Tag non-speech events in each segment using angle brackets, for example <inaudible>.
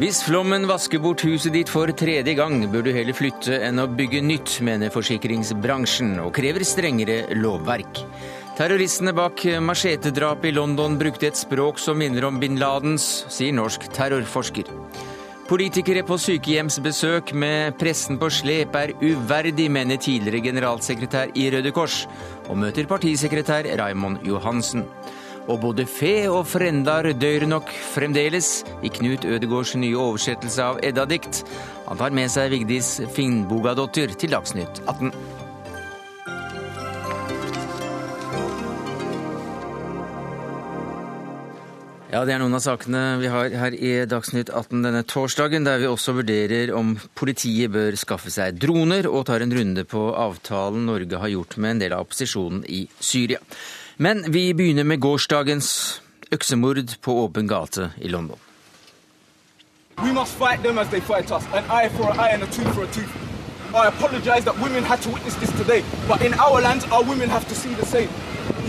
Hvis flommen vasker bort huset ditt for tredje gang, bør du heller flytte enn å bygge nytt, mener forsikringsbransjen, og krever strengere lovverk. Terroristene bak machetedrapet i London brukte et språk som minner om bin Ladens, sier norsk terrorforsker. Politikere på sykehjemsbesøk med pressen på slep er uverdig, mener tidligere generalsekretær i Røde Kors, og møter partisekretær Raimond Johansen. Og både fe og frendar dør nok fremdeles i Knut Ødegårds nye oversettelse av Edda-dikt. Han tar med seg Vigdis Finnbogadottir til Dagsnytt 18. Ja, Det er noen av sakene vi har her i Dagsnytt 18 denne torsdagen, der vi også vurderer om politiet bør skaffe seg droner, og tar en runde på avtalen Norge har gjort med en del av opposisjonen i Syria. Men vi begynner med gårsdagens øksemord på åpen gate i London. We must fight them as they fight us. An eye for an eye and a tooth for a tooth. I apologize that women had to witness this today, but in our land, our women have to see the same.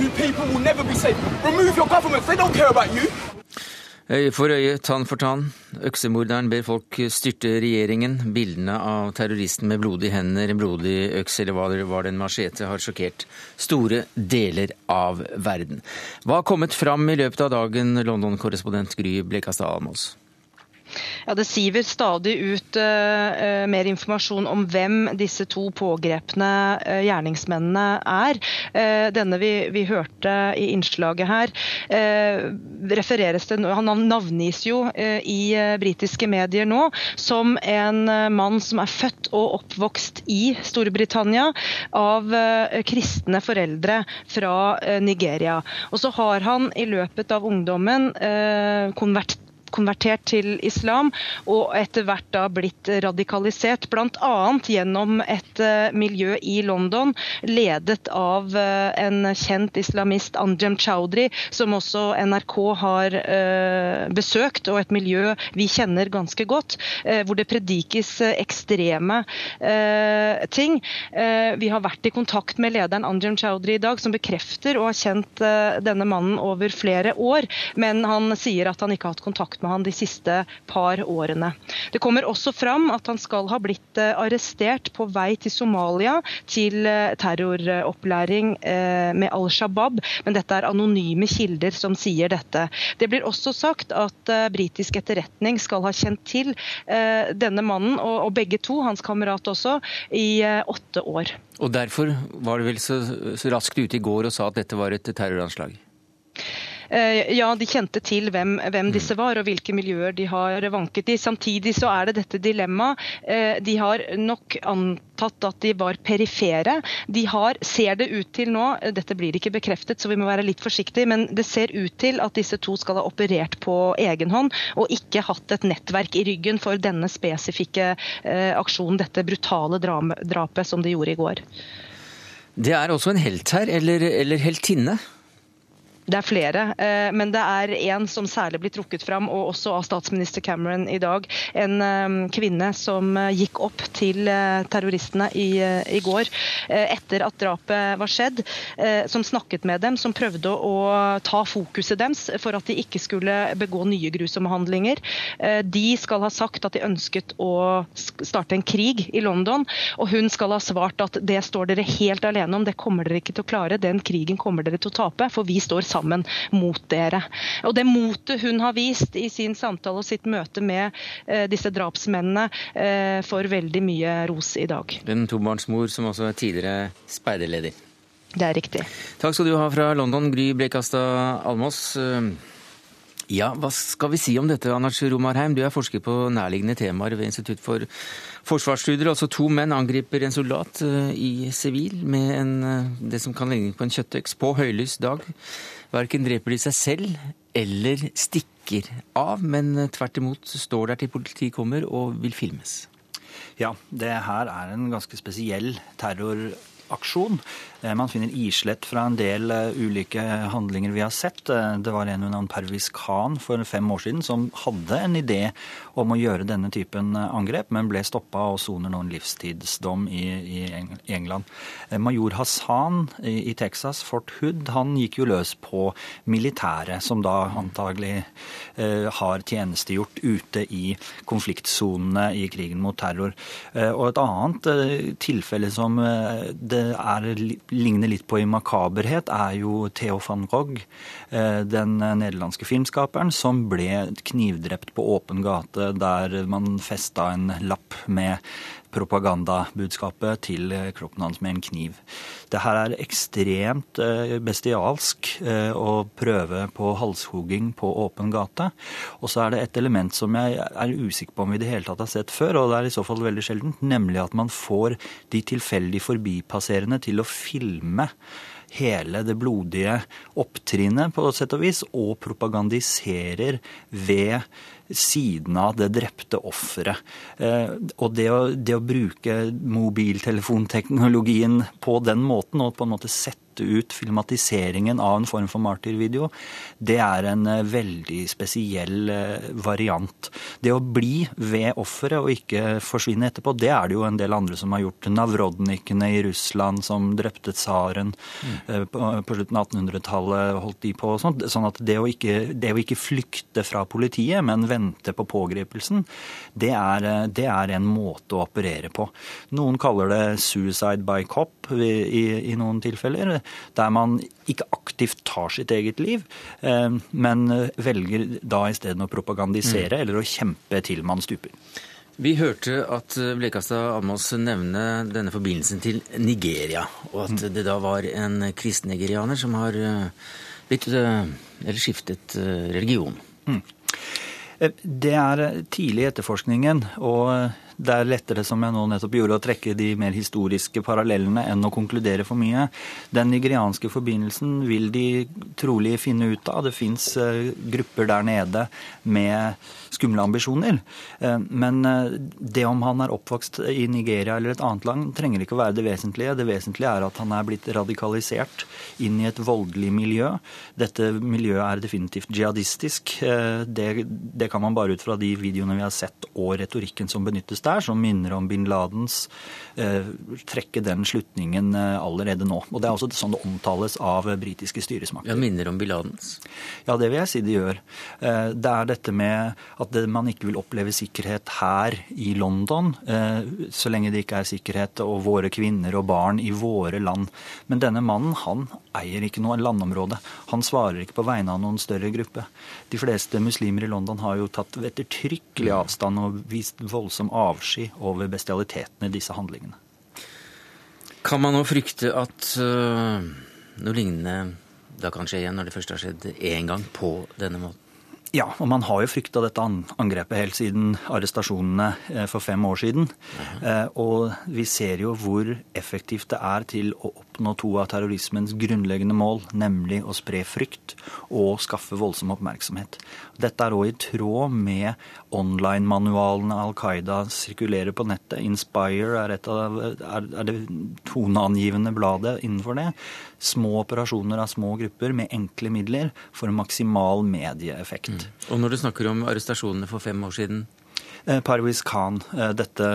You people will never be safe. Remove your governments, they don't care about you. Øye for øye, tann for tann. Øksemorderen ber folk styrte regjeringen. Bildene av terroristen med blodige hender, en blodig øks eller hva det var, en machete, har sjokkert store deler av verden. Hva har kommet fram i løpet av dagen, London-korrespondent Gry Blekastad Almås? Ja, Det siver stadig ut uh, mer informasjon om hvem disse to pågrepne uh, gjerningsmennene er. Uh, denne vi, vi, hørte i innslaget her, refereres det Han navngis jo i britiske medier nå som en mann som er født og oppvokst i Storbritannia av kristne foreldre fra Nigeria. Og så har han i løpet av ungdommen konvertert konvertert til islam og etter hvert da blitt radikalisert. Bl.a. gjennom et eh, miljø i London ledet av eh, en kjent islamist, Anjem Chaudhry, som også NRK har eh, besøkt, og et miljø vi kjenner ganske godt, hvor det predikes ekstreme ting. Vi har vært i kontakt med lederen Anjem Chaudhry i dag, som bekrefter å ha kjent denne mannen over flere år, men han sier at han ikke har hatt kontakt med han de siste par årene. Det kommer også fram at han skal ha blitt eh, arrestert på vei til Somalia til eh, terroropplæring eh, med Al Shabaab, men dette er anonyme kilder som sier dette. Det blir også sagt at britisk etterretning skal ha kjent til denne mannen, og begge to, hans kamerat også, i åtte år. Og Derfor var det vel så, raskt ute i går og sa at dette var et terroranslag? Eh, ja, de kjente til hvem, hvem, mm. disse var og hvilke miljøer de har vanket i. Samtidig så er det dette dilemmaet. Eh, de har nok antatt at de var perifere. De har, ser det ut til nå, dette blir ikke bekreftet, så vi må være litt forsiktige, men det ser ut til at disse to skal ha operert på egen hånd og ikke hatt et nettverk i ryggen for denne spesifikke eh, aksjonen, dette brutale drapet som de gjorde i går. Det er også en helt her, eller, eller heltinne? Det er flere, eh, men det er én som særlig blir trukket fram, og også av statsminister Cameron i dag. En eh, kvinne som eh, gikk opp til terroristene i, i går etter at drapet var skjedd. Som snakket med dem, som prøvde å ta fokuset deres for at de ikke skulle begå nye grusomme handlinger. De skal ha sagt at de ønsket å starte en krig i London, og hun skal ha svart at det står dere helt alene om, det kommer dere ikke til å klare. Den krigen kommer dere til å tape, for vi står sammen sammen mot dere. Og Det motet hun har vist i sin samtale og sitt møte med eh, disse drapsmennene, eh, får veldig mye ros i dag. En tobarnsmor som også er tidligere speiderleder. Det er riktig. Takk skal du ha fra London, Gry Blekastad Almås. Ja, hva skal vi si om dette, Anders Romarheim? Du er forsker på nærliggende temaer ved Institutt for forsvarsstudier. Altså to menn angriper en soldat eh, i sivil med en, det som kan ligne på en kjøttøks på høylys dag. Verken dreper de seg selv eller stikker av, men tvert imot står der til politiet kommer og vil filmes. Ja, det her er en ganske spesiell terror aksjon. Eh, man finner islett fra en del eh, ulike handlinger vi har sett. Eh, det var en under Pervis Khan for fem år siden som hadde en idé om å gjøre denne typen angrep, men ble stoppa og soner nå en livstidsdom i, i England. Major Hassan i Texas, Fort Hood, han gikk jo løs på militæret, som da antagelig eh, har tjenestegjort ute i konfliktsonene i krigen mot terror. Eh, og et annet eh, tilfelle som det er ligner litt på i makaberhet, er jo Theo van Gogh, den nederlandske filmskaperen, som ble knivdrept på åpen gate der man festa en lapp med propagandabudskapet til kroppen hans med en kniv. Det her er ekstremt eh, bestialsk eh, å prøve på halshogging på åpen gate. Og så er det et element som jeg er usikker på om vi i det hele tatt har sett før, og det er i så fall veldig sjeldent, nemlig at man får de tilfeldig forbipasserende til å filme hele det blodige opptrinnet, på et sett og vis, og propagandiserer ved siden av det drepte offeret. Eh, og det å, det å bruke mobiltelefonteknologien på den måten, og på en måte sette ut filmatiseringen av en form for martyrvideo, det er en eh, veldig spesiell eh, variant. Det å bli ved offeret og ikke forsvinne etterpå, det er det jo en del andre som har gjort. Navrodnikene i Russland som drepte tsaren mm. på, på, slutten av 1800-tallet, holdt de på og sånt. Sånn at det å, ikke, det å ikke flykte fra politiet, men vente på pågripelsen, det er, det er en måte å operere på. Noen kaller det 'suicide by cop' i, i, i noen tilfeller der man ikke aktivt tar sitt eget liv, eh, men velger da isteden å propagandisere mm. eller å kjempe til man stuper. Vi hørte at Blekastad Almås nevne denne forbindelsen til Nigeria, og at mm. det da var en kristen nigerianer som har eh, blitt, eh, eller skiftet religion. Mm. Det er tidlig i etterforskningen, og det er lettere, som jeg nå nettopp gjorde, å trekke de mer historiske parallellene enn å konkludere for mye. Den nigerianske forbindelsen vil de trolig finne ut av. Det fins eh, grupper der nede med skumle ambisjoner. Eh, men eh, det om han er oppvokst i Nigeria eller et annet land, trenger ikke å være det vesentlige. Det vesentlige er at han er blitt radikalisert inn i et voldelig miljø. Dette miljøet er definitivt jihadistisk. Det, det kan man bare ut fra de videoene vi har sett og retorikken som benyttes der som minner om bin Ladens, eh, trekke den slutningen eh, allerede nå. Og Det er også sånn det omtales av britiske styresmakter. Ja, Minner om bin Ladens? Ja, det vil jeg si det gjør. Eh, det er dette med at man ikke vil oppleve sikkerhet her i London, så lenge det ikke er sikkerhet og våre kvinner og barn i våre land. Men denne mannen, han eier ikke noe landområde. Han svarer ikke på vegne av noen større gruppe. De fleste muslimer i London har jo tatt ettertrykkelig avstand og vist voldsom avsky over bestialiteten i disse handlingene. Kan man nå frykte at uh, noe lignende da kan skje igjen, når det først har skjedd én gang på denne måten? Ja, og man har jo frykta dette angrepet helt siden arrestasjonene eh, for fem år siden. Uh Og vi ser jo hvor effektivt det er til å oppnå to av terrorismens grunnleggende mål, nemlig å spre frykt og skaffe voldsom oppmerksomhet. Dette er òg i tråd med online-manualene Al Qaida sirkulerer på nettet. Inspire er, et av, er det toneangivende bladet innenfor det. Små operasjoner av små grupper med enkle midler for maksimal medieeffekt. Mm. Og når du snakker om arrestasjonene for fem år siden? Eh, Parviz Khan, eh, dette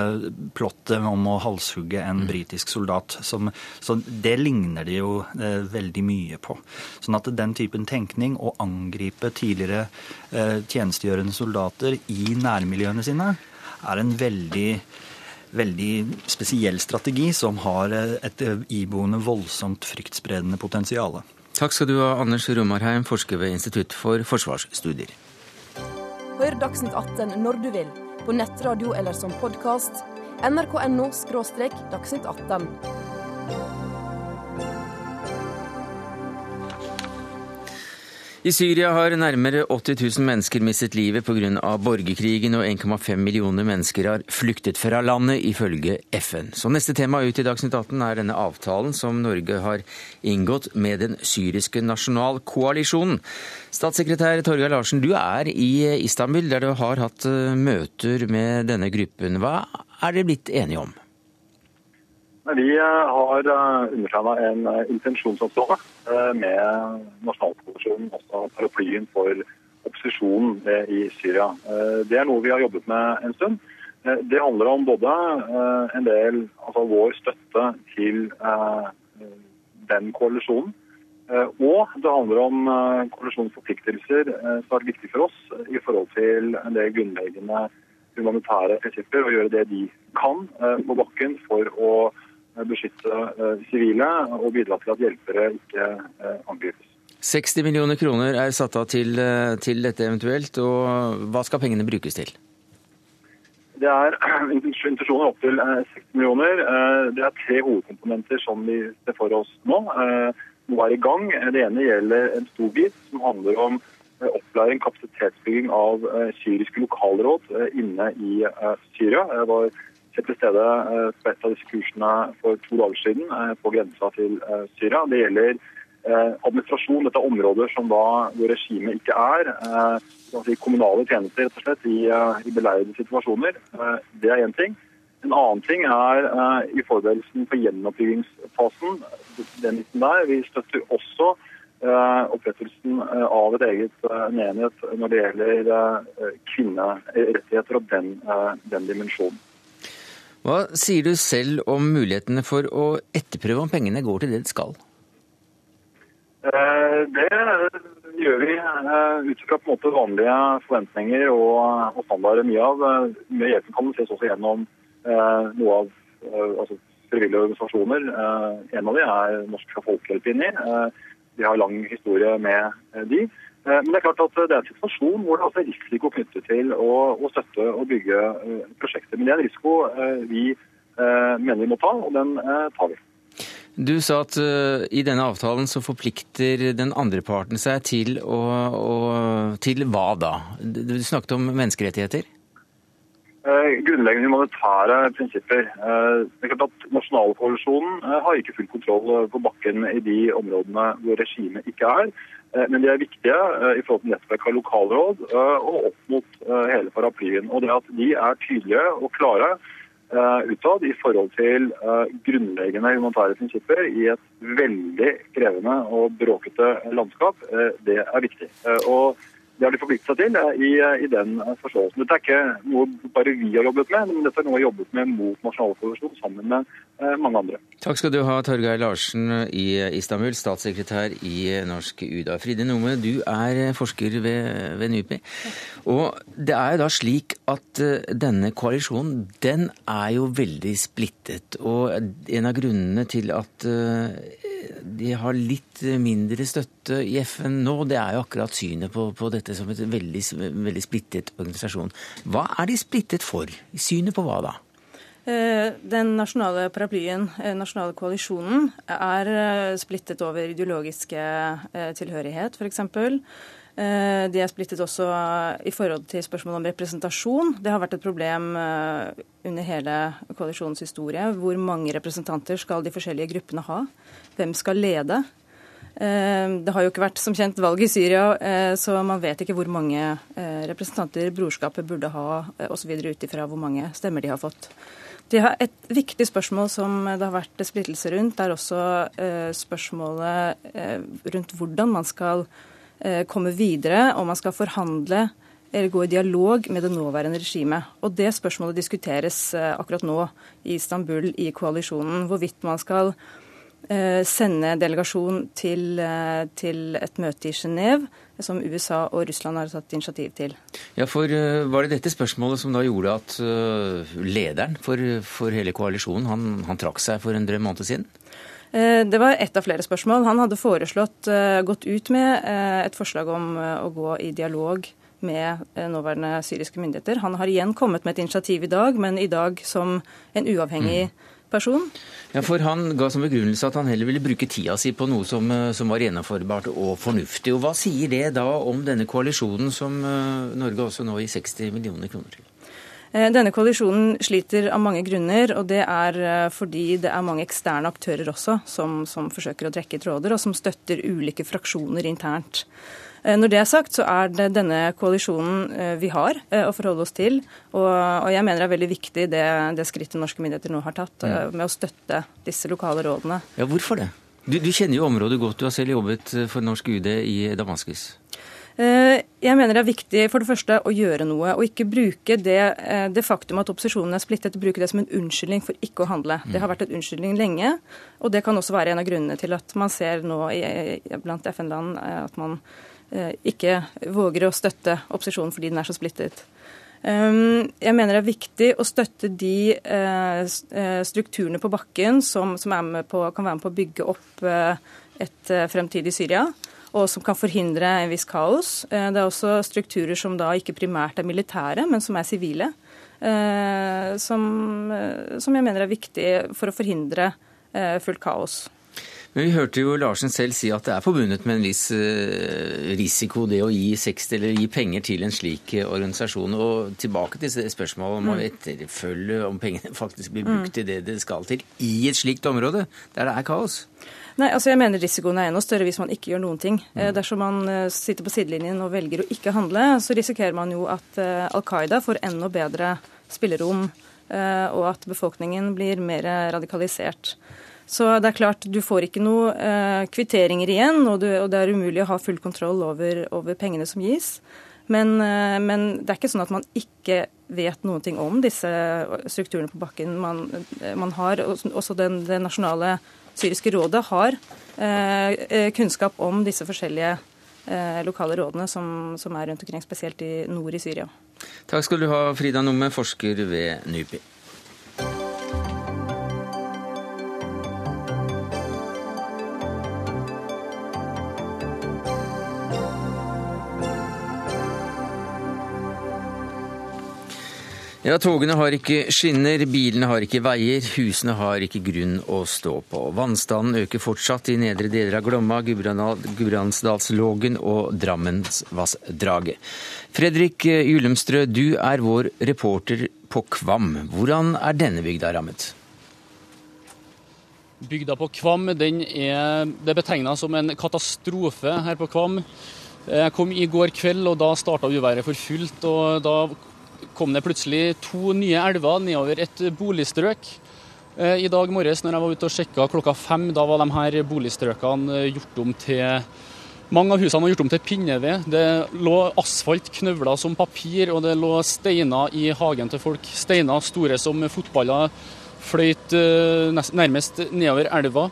plottet om å halshugge en mm. britisk soldat. Som, så det ligner det jo eh, veldig mye på. Sånn at den typen tenkning, å angripe tidligere tjenestegjørende soldater i nærmiljøene sine, er en veldig veldig spesiell strategi som har et iboende voldsomt fryktspredende potensial. Takk skal du ha, Anders Romarheim, forsker ved Institutt for forsvarsstudier. Hør Dagsnytt 18 når du vil på nettradio eller som podkast. nrk.no – dagsnytt 18. I Syria har nærmere 80 000 mennesker mistet livet pga. borgerkrigen, og 1,5 millioner mennesker har flyktet fra landet, ifølge FN. Så neste tema ut i Dagsnytt 18 er denne avtalen som Norge har inngått med den syriske nasjonalkoalisjonen. Statssekretær Torgeir Larsen, du er i Istanbul, der du har hatt eh, møter med denne gruppen. Hva er dere blitt enige om? Vi har undertegna en intensjonsavtale med Nasjonalkoalisjonen, også paraplyen for opposisjonen i Syria. Det er noe vi har jobbet med en stund. Det handler om både en del, altså vår støtte til den koalisjonen, og det handler om koalisjonens forpliktelser som har vært viktig for oss i forhold til en del grunnleggende humanitære prinsipper og gjøre det de kan på bakken for å beskytte eh, sivile og bidra til at hjelpere ikke eh, angripes. 60 millioner kroner er satt av til, eh, til, dette eventuelt, og hva skal pengene brukes til? Det er <clears throat> intensjoner opp til 60 millioner. Det er tre hovedkomponenter som vi ser for oss nå. Noe er i gang. Det ene gjelder en stor bit som handler om opplæring, kapasitetsbygging av syriske lokalråd inne i Syria. Jeg var til stede eh, på et av disse kursene for to dager siden eh, på grensa til eh, Syria. Det gjelder administrasjon. Dette områder som da, hvor regimet ikke er. Kommunale tjenester rett og slett, i, i beleirede situasjoner. Det er én ting. En annen ting er i forberedelsen for gjenoppbyggingsfasen. Den der. Vi støtter også opprettelsen av et eget menighet når det gjelder kvinnerettigheter og den, den dimensjonen. Hva sier du selv om mulighetene for å etterprøve om pengene går til det de skal? Eh, det gjør vi eh, ut fra på en måte vanlige forventninger og, standarder. Mye av eh, mye hjelpen kan ses også gjennom noe av altså, frivillige organisasjoner. En av de er Norsk Folkehjelp inni. Vi har lang historie med de. Eh, men det er klart at det er en situasjon hvor det er risiko knyttet til å, å støtte og bygge eh, prosjekter. Men det er en risiko eh, vi mener vi må ta, og den tar vi. Du sa at i denne avtalen så forplikter den andre parten seg til å, å Til hva da? Du snakket om menneskerettigheter? Grunnleggende humanitære prinsipper. Det er klart at Nasjonalkoalisjonen har ikke full kontroll på bakken i de områdene hvor regimet ikke er. Eh, men de er viktige eh, i forhold til nettverk av lokalråd eh, og opp mot hele paraplyen. Og det at de er tydelige og klare utad i forhold til grunnleggende humanitære prinsipper i et veldig krevende og bråkete landskap, det er viktig. Og det har de forpliktet seg til i, i, den forståelsen. Dette er ikke noe bare vi har jobbet med, men dette er noe vi har jobbet med mot nasjonalkoalisjonen sammen med eh, mange andre. Takk skal du ha, Torgeir Larsen i Istanbul, statssekretær i Norsk UDA. Fride Nome, du er forsker ved, ved NUPI. Og det er jo da slik at eh, denne koalisjonen, den er jo veldig splittet. Og en av grunnene til at eh, de har litt mindre støtte i FN nå, det er jo akkurat synet på, på dette som en veldig, veldig, splittet organisasjon. Hva er de splittet for? Synet på hva da? Eh, den nasjonale paraplyen, eh, nasjonale koalisjonen, er eh, splittet over ideologiske tilhørighet, f.eks. De er splittet også i forhold til spørsmålet om representasjon. Det har vært et problem under hele koalisjonens historie. Hvor mange representanter skal de forskjellige gruppene ha? Hvem skal lede? Eh, det har jo ikke vært som kjent valg i Syria, eh, så man vet ikke hvor mange eh, representanter brorskapet burde ha osv. ut ifra hvor mange stemmer de har fått. De har et viktig spørsmål som det har vært splittelse rundt, er også spørsmålet rundt hvordan man skal komme videre, om man skal forhandle eller gå i dialog med det nåværende regimet. Og Det spørsmålet diskuteres akkurat nå i Istanbul i koalisjonen. Hvorvidt man skal sende delegasjon til, eh, til, et møte i Genéve, som USA og Russland har tatt initiativ til. Ja, for eh, Var det dette spørsmålet som da gjorde at lederen for, for hele koalisjonen han, han, trakk seg for en drøm måned siden? Det var ett av flere spørsmål. Han hadde foreslått, gått ut med et forslag om å gå i dialog med nåværende syriske myndigheter. Han har igjen kommet med et initiativ i dag, men i dag som en uavhengig mm person. Ja, for Han ga som begrunnelse at han heller ville bruke tida si på noe som, eh, som, var gjennomførbart og fornuftig. Og Hva sier det da om denne koalisjonen som uh, Norge også nå gir 60 millioner kroner til? Eh, denne koalisjonen sliter av mange grunner, og det er eh, fordi det er mange eksterne aktører også som, som forsøker å trekke tråder, og som støtter ulike fraksjoner internt. Eh, når det er sagt, så er det denne koalisjonen vi har å forholde oss til. Og, jeg mener det er veldig viktig det, det, skrittet norske myndigheter nå har tatt, med å støtte disse lokale rådene. Ja, Hvorfor det? Du, du kjenner jo området godt. Du har selv jobbet for norsk UD i Damaskus. Eh, jeg mener det er viktig for det første å gjøre noe, og ikke bruke det, eh, det faktum at opposisjonen er splittet, bruke det som en unnskyldning for ikke å handle. Det har vært en unnskyldning lenge, og det kan også være en av grunnene til at man ser nå i, blant FN-land eh, at man ikke våger å støtte opposisjonen fordi den er så splittet. Jeg mener det er viktig å støtte de strukturene på bakken som, som på, kan være med på å bygge opp et fremtidig Syria og som kan forhindre en viss kaos. Eh, det er også strukturer som da ikke primært er militære, men som er sivile. Eh, som, eh, som jeg mener er viktig for å forhindre fullt kaos. Men Vi hørte jo Larsen selv si at det er forbundet med en viss risiko det å gi 60 eller gi penger til en slik organisasjon. Og tilbake til spørsmålet om å mm. etterfølge om pengene <laughs> faktisk blir brukt til det det skal til i et slikt område der det er kaos. Nei, altså jeg mener Risikoen er enda større hvis man ikke gjør noen ting. Mm. Dersom man eh, sitter på sidelinjen og velger å ikke handle, så risikerer man jo at eh, Al Qaida får enda bedre spillerom, og at befolkningen blir mer radikalisert. Så det er klart, du får ikke noe kvitteringer igjen, og, du, og, det er umulig å ha full kontroll over, over pengene som gis. Men, men, det er ikke sånn at man ikke vet noen ting om disse strukturene på bakken. Man, man har også den, det nasjonale syriske rådet har eh, eh, kunnskap om disse forskjellige eh, lokale rådene som, som, er rundt omkring, spesielt i nord i Syria. Takk skal du ha, Frida Numme, forsker ved NUPI. Ja, Togene har ikke skinner, bilene har ikke veier, husene har ikke grunn å stå på. Vannstanden øker fortsatt i nedre deler av Glomma, Gudbrandsdalslågen og Drammensvassdraget. Fredrik Julemstrø, du er vår reporter på Kvam. Hvordan er denne bygda rammet? Bygda på Kvam den er, det betegna som en katastrofe her på Kvam. Jeg kom i går kveld, og da starta uværet for fullt. og Da kom det plutselig to nye elver nedover et boligstrøk. Eh, I dag morges når jeg var ute og sjekka klokka fem, da var de her boligstrøkene eh, gjort om til mange av husene var gjort om til pinneved. Det lå asfalt knøvla som papir, og det lå steiner i hagen til folk. Steiner store som fotballer fløyt eh, nærmest nedover elva.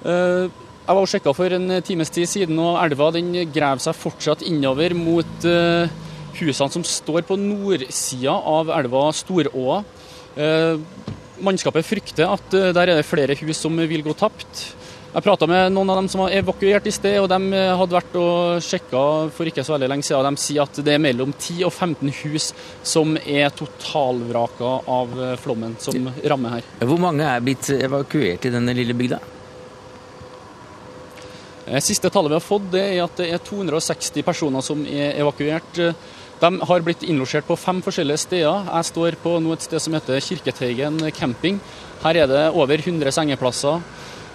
Jeg var og sjekka for en times tid siden, og elva den graver seg fortsatt innover mot husene som står på nordsida av elva Storåa. Eh, mannskapet frykter at eh, der er det flere hus som vil gå tapt. Jeg prata med noen av dem som var evakuert i sted, og de eh, hadde vært og sjekka for ikke så veldig lenge siden. De sier at det er mellom 10 og 15 hus som er totalvraka av flommen som rammer her. Hvor mange er blitt evakuert i denne lille bygda? Siste tallet vi har fått, det er at det er 260 personer som er evakuert. De har blitt innlosjert på fem forskjellige steder. Jeg står på nå et sted som heter Kirketeigen camping. Her er det over 100 sengeplasser.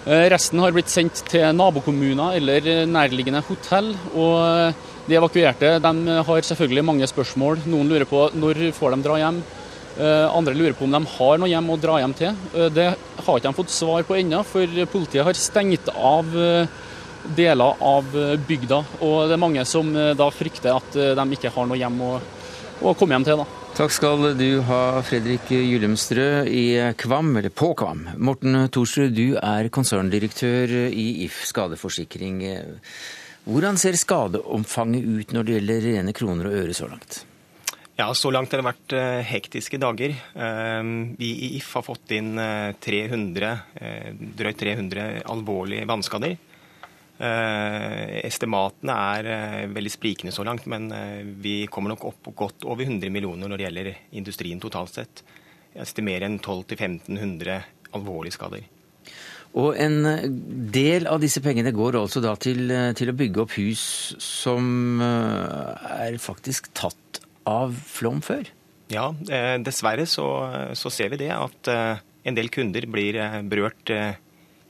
Eh, resten har blitt sendt til nabokommuner eller nærliggende hotell. og De evakuerte de har selvfølgelig mange spørsmål. Noen lurer på når får de dra hjem. Eh, andre lurer på om de har noe hjem å dra hjem til. Eh, det har ikke de fått svar på ennå, for politiet har stengt av deler av eh, bygda. Og det er mange som eh, da frykter at eh, de ikke har noe hjem å, å komme hjem til. da. Takk skal du ha, Fredrik Gyllumstrø i Kvam, eller på Kvam. Morten Thorsrud, du er konserndirektør i If skadeforsikring. Hvordan ser skadeomfanget ut når det gjelder rene kroner og øre så langt? Ja, Så langt har det vært hektiske dager. Vi i If har fått inn 300, drøyt 300 alvorlige vannskader. Eh, estimatene er eh, veldig sprikende så langt, men eh, vi kommer nok opp godt over 100 millioner når det gjelder industrien totalt sett. Jeg estimerer en 1200-1500 alvorlige skader. Og en del av disse pengene går altså da til, til, å bygge opp hus som er faktisk tatt av flom før? Ja, dessverre så, så, ser vi det at en del kunder blir berørt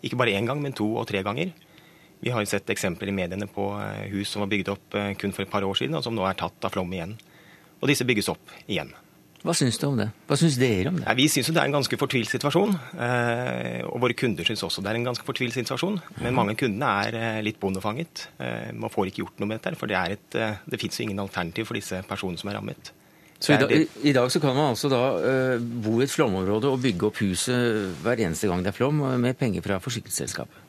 ikke bare én gang, men to og tre ganger. Vi har sett eksempler i mediene på hus som var bygd opp kun for et par år siden, og som nå er tatt av flom igjen. Og disse bygges opp igjen. Hva syns du om det? Hva syns dere om det? Nei, vi syns det er en ganske fortvilt situasjon. Og våre kunder syns også det er en ganske fortvilt situasjon. Men mange av kundene er litt bondefanget. Man får ikke gjort noe med dette, for det, et, det fins jo ingen alternativ for disse personene som er rammet. Så i, dag, i, dag så kan man altså da uh, bo i et flomområde og bygge opp huset hver eneste gang det er flom, med penger fra forsikringsselskapet?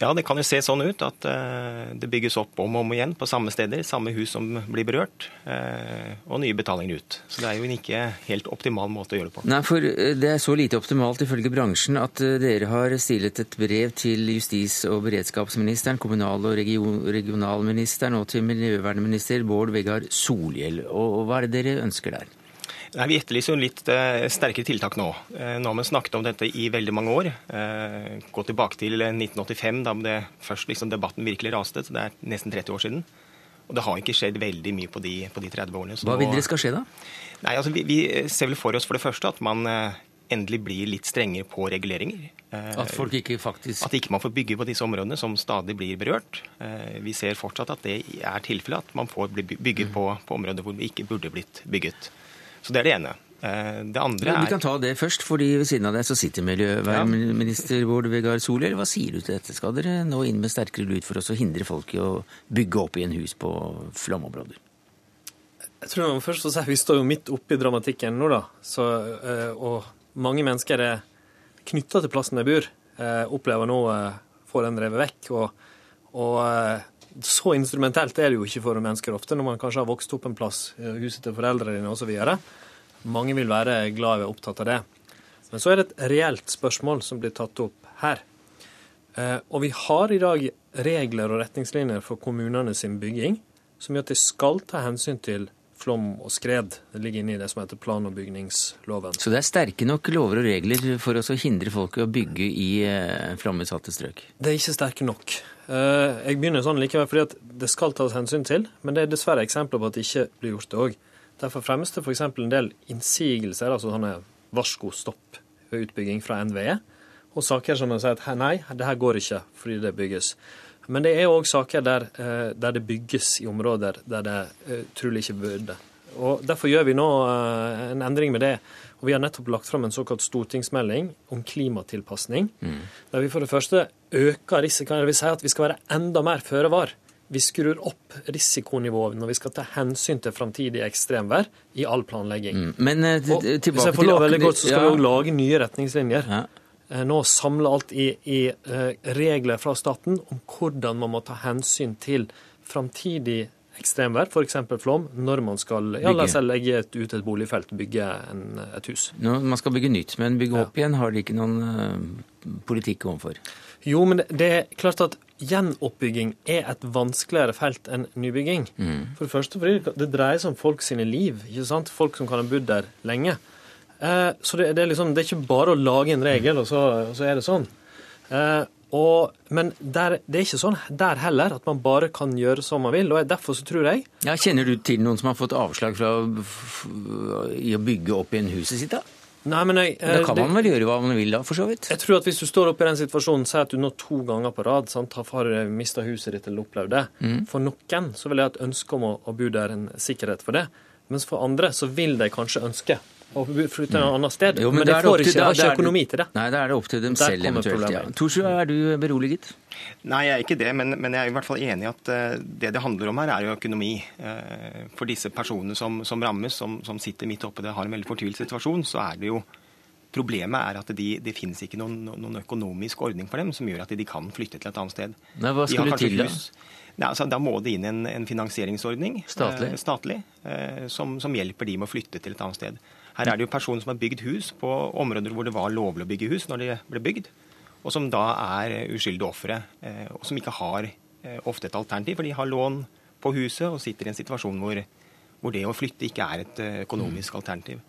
Ja, det kan jo se sånn ut at uh, det bygges opp om og om igjen på samme steder, samme hus som blir berørt, uh, og nye betalinger ut. Så det er jo en ikke helt optimal måte å gjøre det på. Nei, for det er så lite optimalt ifølge bransjen at dere har stilet et brev til justis- og beredskapsministeren, kommunal- og region, regionalministeren og til miljøvernminister Bård Vegar Solhjell. Og hva er det dere ønsker der? Nei, Vi etterlyser jo litt eh, sterkere tiltak nå. Eh, nå har vi snakket om dette i veldig mange år. Eh, gå tilbake til 1985, da det først liksom, debatten virkelig raste. så Det er nesten 30 år siden. Og det har ikke skjedd veldig mye på de, på de 30 årene. Hva vil dere skal skje da? Nei, altså, vi, vi, ser vel for oss for det første at man endelig blir litt strengere på reguleringer. At folk ikke faktisk At ikke man får bygge på disse områdene som stadig blir berørt. Vi ser fortsatt at det er tilfellet, at man får bygge på, på områder hvor det ikke burde blitt bygget. Så det er det ene. Eh, det andre er Vi kan ta det først, fordi ved siden av deg så sitter miljøvernminister Bård Vegar Solhjell. Hva sier du til dette? Skal dere nå inn med sterkere lut for oss å hindre folk i å bygge opp igjen hus på flomområder? Jeg tror man først og si Vi står jo midt oppi i dramatikken nå, da. Så, eh, og mange mennesker er knytta til plassen de bor, eh, opplever nå å få den revet vekk. og, og så instrumentelt er det jo ikke for mennesker ofte, når man kanskje har vokst opp en plass, eh, huset til foreldrene dine osv. Mange vil være glad i og opptatt av det. Men så er det et reelt spørsmål som blir tatt opp her. Eh, og vi har i dag regler og retningslinjer for kommunene sin bygging som gjør at de skal ta hensyn til flom og skred. Det ligger inne i det som heter plan- og bygningsloven. Så det er sterke nok lover og regler for å hindre folk i å bygge i eh, flomutsatte strøk? Det er ikke sterke nok. Eh, jeg begynner sånn likevel fordi at det skal tas hensyn til, men det er dessverre eksempler på at det ikke blir gjort det òg. Derfor fremmes det f.eks. en del innsigelser, altså sånne varsko stopp ved utbygging fra NVE, og saker som sier at nei, det her går ikke fordi det bygges. Men det er òg saker der, eh, der, det bygges i områder der det uh, trolig ikke burde. Og Derfor gjør vi nå en endring med det. Og Vi har nettopp lagt fram en såkalt stortingsmelding om klimatilpasning. Mm. Der vi for det første øker risikoen. Det vil si at vi skal være enda mer føre var. Vi skrur opp risikonivået når vi skal ta hensyn til framtidig ekstremvær i all planlegging. Mm. Men uh, og, Hvis jeg får lov veldig godt, så skal ja. vi òg lage nye retningslinjer. Ja. Nå samle alt i, i regler fra staten om hvordan man må ta hensyn til framtidig ekstremvær, f.eks. flom, når man skal ja, la seg legge ut et boligfelt, bygge en, et hus. Når man skal bygge nytt, men bygge opp igjen har de ikke noen uh, politikk overfor? Jo, men det er klart at gjenoppbygging er et vanskeligere felt enn nybygging. Mm. For det første fordi det dreier seg om folk sine liv. ikke sant? Folk som kan ha bodd der lenge. Eh, så det, det, er liksom, det, er ikke bare å lage en regel, og så, og så er det sånn. Eh, og, men der, det er ikke sånn der heller at man bare kan gjøre som man vil. og Derfor så tror jeg ja, Kjenner du til noen som har fått avslag fra, i å bygge opp igjen huset sitt? da? Nei, men jeg, da kan man vel gjøre hva man vil da, for så vidt? Jeg tror at Hvis du står oppe i den situasjonen, sier at du nå to ganger på rad sant, har mista huset ditt eller opplevd det. Mm. For noen så vil jeg ha et ønske om å, å bo der, en sikkerhet for det. Mens for andre så vil de kanskje ønske og flytte et annet sted. Jo, men, men det får ikke, har ikke økonomi til det. Nei, da er det opp til dem selv eventuelt. Ja. Torsrud, er du beroliget? Nei, jeg er ikke det, men, men, jeg er i hvert fall enig i at uh, det det handler om her, er jo økonomi. Uh, for disse personene som, som rammes, som, som, sitter midt oppe det har en veldig fortvilt situasjon, så er det jo Problemet er at de, det finnes ikke noen, noen, økonomisk ordning for dem som gjør at de kan flytte til et annet sted. Nei, hva skulle til da? Nei, altså, da må det inn en, en finansieringsordning statlig, eh, statlig eh, som, som, hjelper de med å flytte til et annet sted. Her er det jo personer som har bygd hus på områder hvor det var lovlig å bygge hus når de ble bygd, og som da er uskyldige ofre, eh, og som ikke har eh, ofte et alternativ, for de har lån på huset og sitter i en situasjon hvor, hvor det å flytte ikke er et eh, økonomisk alternativ.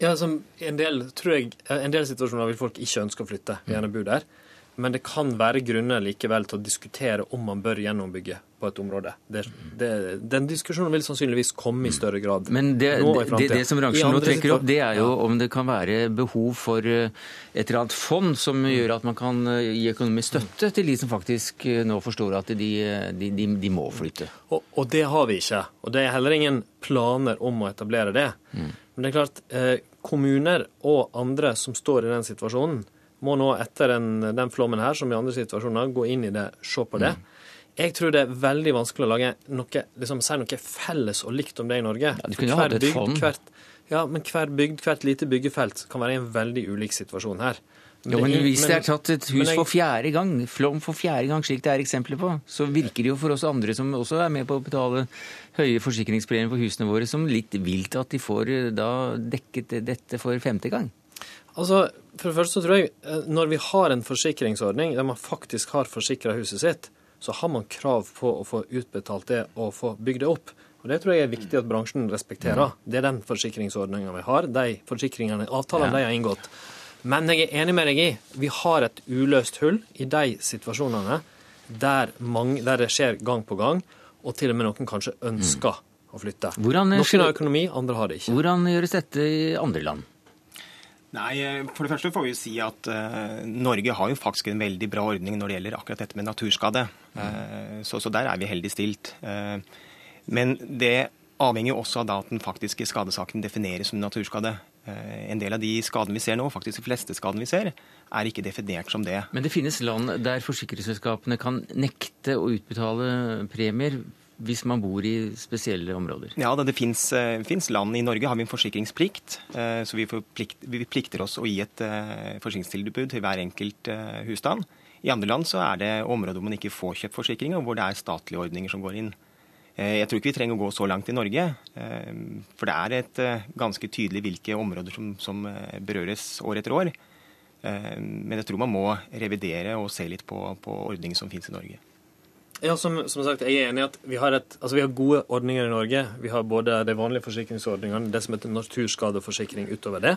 Ja, som en del, tror jeg, en del situasjoner vil folk ikke ønske å flytte, gjerne bo der. Men det kan være grunner likevel til å diskutere om man bør gjennombygge på et område. Det, det, den diskusjonen vil sannsynligvis komme i større grad. Men det, det, det som bransjen nå trekker opp, det er jo om det kan være behov for eh, et eller annet fond som gjør at man kan eh, gi økonomisk støtte til de som faktisk eh, nå forstår at de, de, de, de må flytte. Og, og det har vi ikke. Og det er heller ingen planer om å etablere det. Men det er klart, eh, kommuner og andre som står i den situasjonen, må nå etter den, den flommen her, som i andre situasjoner, gå inn i det, se på det. Jeg tror det er veldig vanskelig å lage noe, liksom, si noe felles og likt om det i Norge. Ja, du kunne hatt et fond. Hvert, ja, men hver bygd, hvert lite byggefelt kan være i en veldig ulik situasjon her. Jo, men Hvis det er tatt et hus jeg- for fjerde gang, flom for fjerde gang, slik det er eksempler på, så virker det jo for oss andre som også er med på å betale høye forsikringspremier for husene våre, som litt vilt at de får eh, da dekket dette for femte gang. Altså, For det første så tror jeg eh, når vi har en forsikringsordning der man faktisk har forsikra huset sitt, så har man krav på å få utbetalt det og få bygd det opp. Og Det tror jeg er viktig at bransjen respekterer. Det er den forsikringsordninga vi har. De forsikringene, avtalene de har inngått. Men jeg er enig med deg i vi har et uløst hull i de situasjonene der, mange, der det skjer gang på gang, og til og med noen kanskje ønsker å flytte. Hvordan, Noen har økonomi, andre har det ikke. Hvordan gjøres dette i andre land? Nei, eh, For det første får vi jo si at uh, Norge har jo faktisk en veldig bra ordning når det gjelder akkurat dette med naturskade. Eh, så, så der er vi heldig stilt. Uh, men det avhenger jo også av at den faktiske skadesaken defineres som naturskade. En del av de skadene vi ser nå, faktisk de fleste skadene vi ser, er ikke definert som det. Men det finnes land der forsikringsselskapene kan nekte å utbetale premier hvis man bor i spesielle områder. Ja, Det, det fins land i Norge, har vi en forsikringsplikt. eh, Så vi, plikt, vi plikter oss å gi et eh, forsikringstilbud til hver enkelt eh, husstand. I andre land så er det områder hvor man ikke får kjøpt forsikring, og hvor det er statlige ordninger som går inn. Eh, Jeg tror ikke vi trenger å gå så langt i Norge, eh, for det er et eh, ganske tydelig hvilke områder som, som eh, berøres år etter år. Eh, Men jeg tror man må revidere og se litt på, på ordninger som finnes i Norge. Ja, som, som sagt, jeg er enig i at vi har, et, altså vi har gode ordninger i Norge. Vi har både de vanlige forsikringsordningene, det som heter naturskadeforsikring utover det.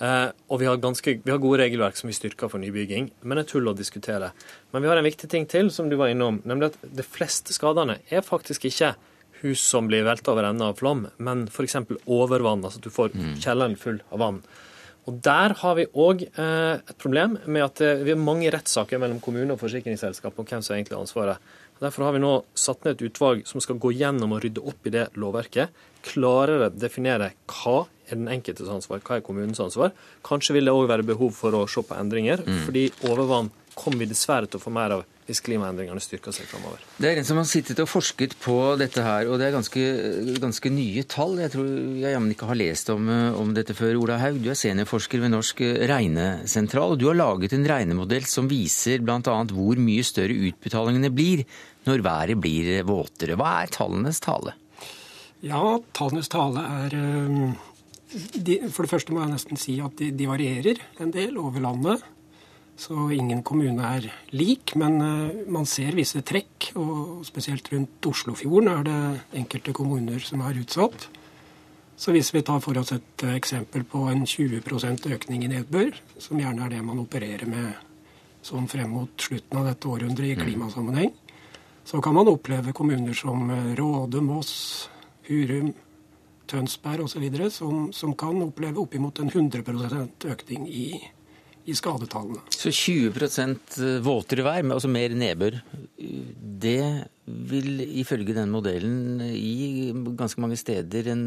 Eh, og vi har, ganske, vi har gode regelverk som vi styrker for nybygging. Men det er tull å diskutere. Men vi har en viktig ting til, som du var innom, nemlig at de fleste skadene er faktisk ikke hus som blir velta over ende av flom, men f.eks. overvann, altså at du får kjelleren full av vann. Og Der har vi òg eh, et problem med at eh, vi har mange rettssaker mellom kommune og forsikringsselskap om hvem som egentlig har ansvaret. Derfor har vi nå satt ned et utvalg som skal gå gjennom og rydde opp i det lovverket. Klarere definere hva er den enkeltes ansvar, hva er kommunens ansvar. Kanskje vil det òg være behov for å se på endringer, fordi overvann kommer vi dessverre til å få mer av hvis klimaendringene styrker seg framover. Det er en som har sittet og forsket på dette her, og det er ganske, ganske nye tall. Jeg tror jeg jammen ikke har lest om, eh, om dette før. Ola Haug, du er seniorforsker ved Norsk regnesentral, og du har laget en regnemodell som viser bl.a. hvor mye større utbetalingene blir når været blir våtere. Hva er tallenes tale? Ja, tallenes tale er de, For det første må jeg nesten si at de, de varierer en del over landet. Så ingen kommune er lik, men øh, man ser visse trekk. Og spesielt rundt Oslofjorden er det enkelte kommuner som er utsatt. Så hvis vi tar for oss et øh, eksempel på en 20% økning i nedbør, som gjerne er det man opererer med sånn frem mot slutten av dette århundret i klimasammenheng, så kan man oppleve kommuner som øh, Råde, Moss, Hurum, Tønsberg osv. Som, som kan oppleve oppimot en 100% økning i, i skadetallene. Så 20 våtere vær, altså mer nedbør, det vil ifølge den modellen gi ganske mange steder en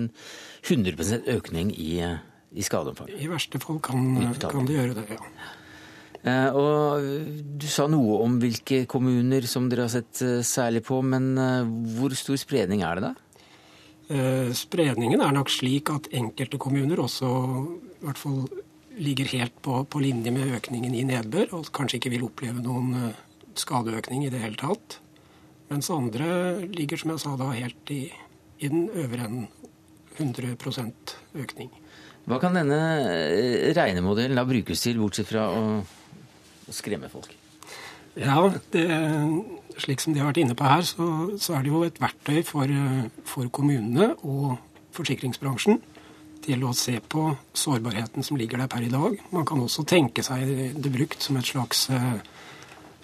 100% økning i, i skadeomfang. I verste fall kan, kan det gjøre det, ja. Eh, Og Du sa noe om hvilke kommuner som dere har sett eh, særlig på, men eh, hvor stor spredning er det da? Eh, Spredningen er nok slik at enkelte kommuner også i hvert fall ligger helt på, på linje med økningen i nedbør, og kanskje ikke vil oppleve noen eh, skadeøkning i det hele tatt. Mens andre ligger, som jeg sa da, helt i, i den øvre enden. 100% økning. Hva kan denne eh, regnemodellen da brukes til, bortsett fra å, å skremme folk? Ja, det, slik som de har vært inne på her, så, så er det jo et verktøy for, eh, for kommunene og forsikringsbransjen til å se på sårbarheten som ligger der per i dag. Man kan også tenke seg det brukt som et slags eh,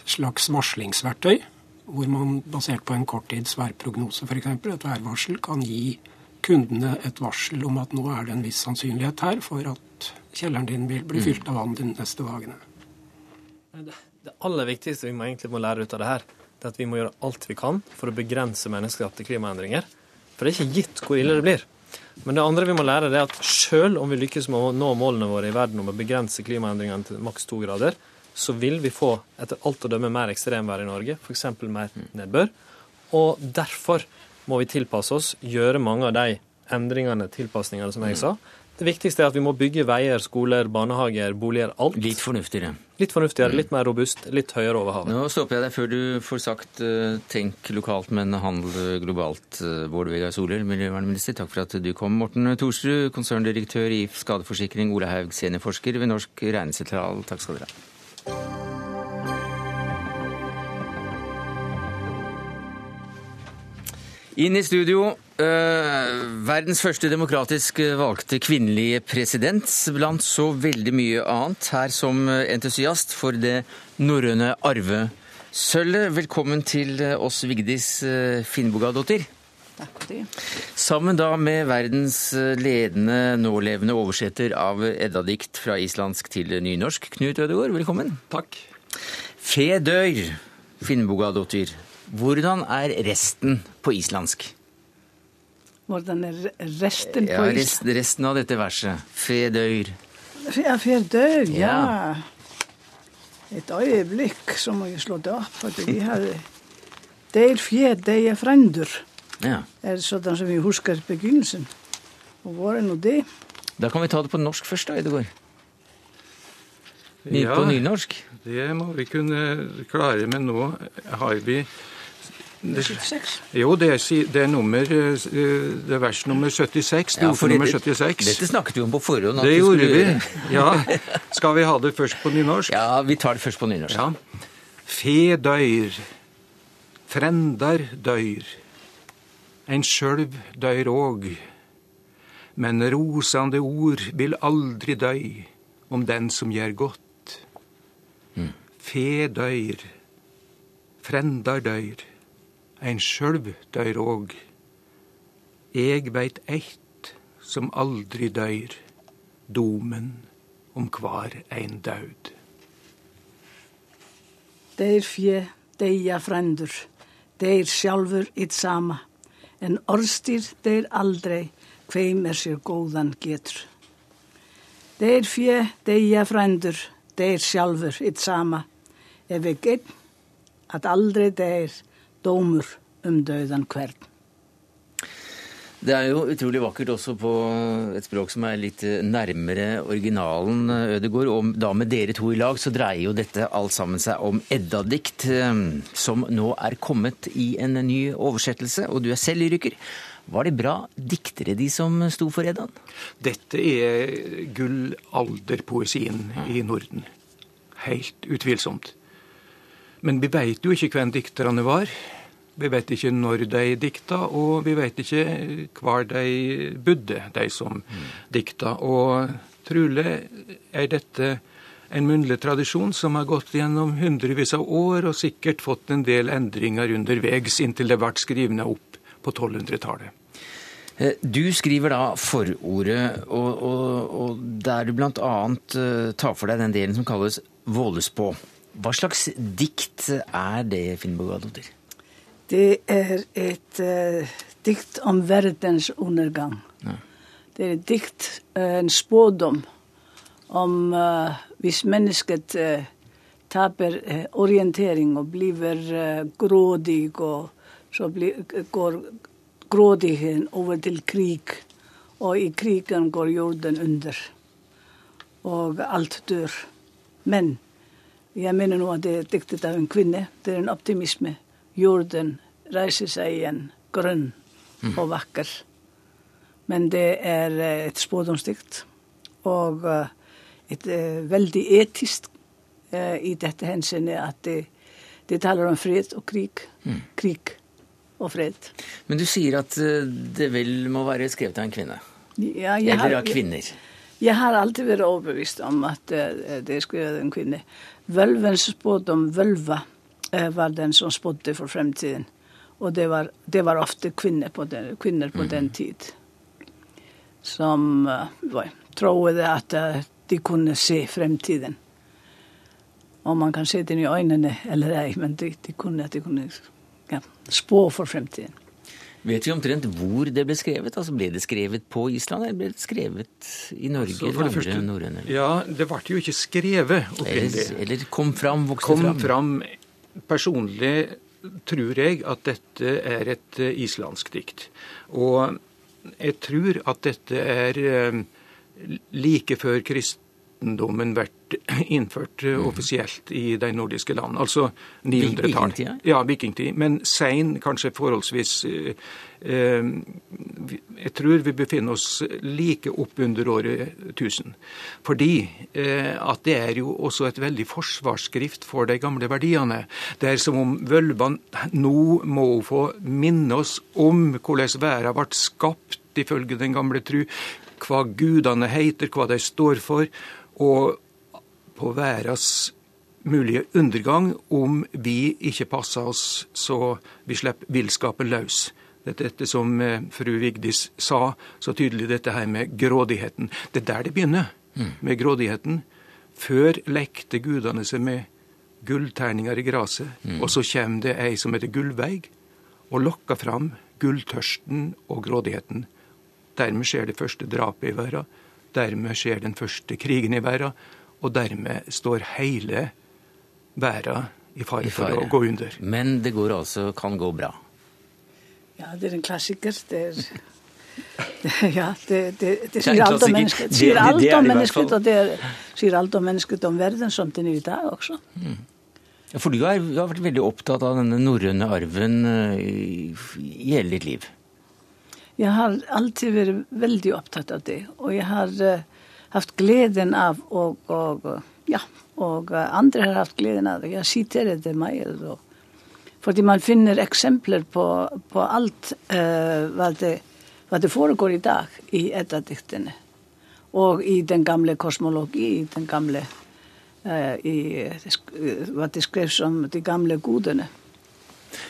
slags varslingsverktøy, hvor man basert på en korttids værprognose f.eks., et værvarsel, kan gi kundene et varsel om at nå er det en viss sannsynlighet her for at kjelleren din vil bli fylt av vann de neste dagene. Det aller viktigste vi må egentlig må lære ut av det her, det er at vi må gjøre alt vi kan for å begrense menneskeskapte klimaendringer. For det er ikke gitt hvor ille det blir. Men det andre vi må lære, er at selv om vi lykkes med å nå målene våre i verden om å begrense klimaendringene til maks to grader, så vil vi få etter alt å dømme mer ekstremvær i Norge, f.eks. mer nedbør. Og derfor må vi tilpasse oss, gjøre mange av de endringene, tilpasningene, som jeg sa. Det viktigste er at vi må bygge veier, skoler, barnehager, boliger, alt. Litt fornuftigere. Litt fornuftigere, litt mer robust, litt høyere over havet. Nå stopper jeg deg før du får sagt uh, tenk lokalt, men handel globalt. Uh, Bård Vegar Solhjell, miljøvernminister, takk for at du kom. Morten Thorsrud, konserndirektør i Skadeforsikring, Ola Haug, seniorforsker ved Norsk regnesentral. Takk skal dere ha. Inn i studio. Uh, verdens første demokratisk valgte kvinnelige president, blant så veldig mye annet. Her som entusiast for det norrøne arvesølvet. Velkommen til oss, Vigdis uh, Finnbogadottir. Takk. Sammen da med verdens ledende nålevende oversetter av Edda-dikt fra islandsk til nynorsk, Knut Ødegaard. Velkommen. Takk. Fe dør, Finnbogadottir. Hvordan er resten på islandsk? Hvordan er resten på Ja, resten, resten av dette verset. Fedøyr. Ja, fedøyr, ja. Ja. Et øyeblikk så må jeg slå det opp. For vi hadde Deir fjed, deir frendur. Ja. Er sånn som vi husker begynnelsen. Og hvor er nå det? Da kan vi ta det på norsk først, da, Ødegaard. Ny Ja. på nynorsk. Det må vi kunne klare, men nå har vi det, Jo, det er, det er nummer eh, Det er vers nummer 76. Ja, for nummer dette- 76. Dette snakket vi om på forhånd. Det vi gjorde skulle vi. Ja. Skal vi ha det først på nynorsk? Ja, vi tar det først på nynorsk. Ja. Fe døyr, frendar døyr, ein sjølv døyr òg. Men rosande ord vil aldri døy om den som gjør godt. Fe døyr, frendar døyr, ein sjølv døyr òg. Eg veit eitt som aldri døyr, domen om kvar ein daud. Deir fje, deia frendur, deir sjálfur it sama. En orðstyr deir aldrei kveim er sér góðan getur. Deir fje, deia frendur, deir sjálfur it sama. Ef við gett at aldrei der dómur om døden hvern. Det er jo utrolig vakkert også på et språk som er litt nærmere originalen, Ødegård. Og da med dere to i lag, så dreier jo dette alt sammen seg om Edda-dikt, eh, som nå er kommet i en ny oversettelse. Og du er selv lyriker. Var det bra diktere, de som sto for Eddaen? Dette er gullalderpoesien i Norden. Helt utvilsomt. Men vi veit jo ikke hvem dikterne var. Vi vet ikke når de dikta, og vi vet ikke hvor de bodde, de som dikta. Og trolig er dette en munnlig tradisjon som har gått gjennom hundrevis av år, og sikkert fått en del endringer underveis inntil det ble skrevet opp på 1200-tallet. Eh, Du skriver da forordet, og, og, og der du annet eh, tar for deg den delen som kalles Vålespå. Hva slags dikt er det, Finnbogadottir? Det er et uh, dikt om verdens undergang. Det er et dikt, uh, en spådom om uh, hvis mennesket taper orientering og blir grådig, og så blir, går grådigheten over til krig. Og i krigen går jorden under. Og alt dør. Men jeg mener nå at det er diktet av en kvinne. Det er en optimisme. Jorden reiser seg igjen, grønn og vakker. Men det er eh, et spådomsdikt. Og eh, et eh, veldig etisk i dette henseende at det, det taler om fred og krig. Krig og fred. Men du sier at det vel må være skrevet av en kvinne? Ja, jeg Eller av kvinner? Jeg har alltid vært overbevist om at uh, det skulle gjøre en kvinne. Vølvens spådom vølva uh, var den som spådde for fremtiden. Og det var, det var ofte kvinner på den, kvinner på den tid som uh, trodde at de kunne se fremtiden. Om man kan se den i øynene eller ei, men de, de kunne, de kunne ja, spå for fremtiden. Vet vi omtrent hvor det ble skrevet? Altså Ble det skrevet på Island, eller ble det skrevet i Norge altså, eller andre norrøne? Ja, det ble jo ikke skrevet opprinnelig. Eller, eller kom fram, vokste kom fram? fram. Personlig tror jeg at dette er et uh, islandsk dikt. Og jeg tror at dette er uh, like før kristendommen vært <clears throat> innført mm. offisielt i de nordiske land. Altså 900-tall. Ja, vikingtid. Men sein, kanskje forholdsvis eh, eh, Jeg tror vi befinner oss like opp under året 1000. Fordi eh, at det er jo også et veldig forsvarsskrift for de gamle verdiene. Det er som om vølvene nå må få minne oss om hvordan verden ble skapt ifølge den gamle tru, hva gudene heter, hva de står for. Og på verdens mulige undergang om vi ikke passer oss så vi slipper villskapen løs. Dette, som eh, fru Vigdis sa så tydelig, dette her med grådigheten. Det er der det begynner, mm. med grådigheten. Før lekte gudene seg med gullterninger i gresset, mm. og så kommer det ei som heter Gullveig, og lokker fram gulltørsten og grådigheten. Dermed skjer det første drapet i verden. Dermed skjer den første krigen i verden og dermed står hele verden i fare for å gå under. Men det går altså, kan gå bra? Ja, det er en klassiker. Det er <laughs> ja, det, det, det sier alt om mennesket. Sier alt om mennesket, og det sier alt om mennesket om verden som den er i dag også. Mm. For du har, du har, vært veldig opptatt av denne norrøne arven i, i hele ditt liv? Jeg har alltid vært veldig opptatt av det. Og jeg har uh, haft gleden av, og, og, ja, og andre har haft gleden av det. Jeg siterer det meg. Fordi man finner eksempler på, på alt uh, hva, det, hva, det, foregår i dag i Edda-diktene. Og i den gamle kosmologi, i den gamle i, hva det skrev som de gamle godene.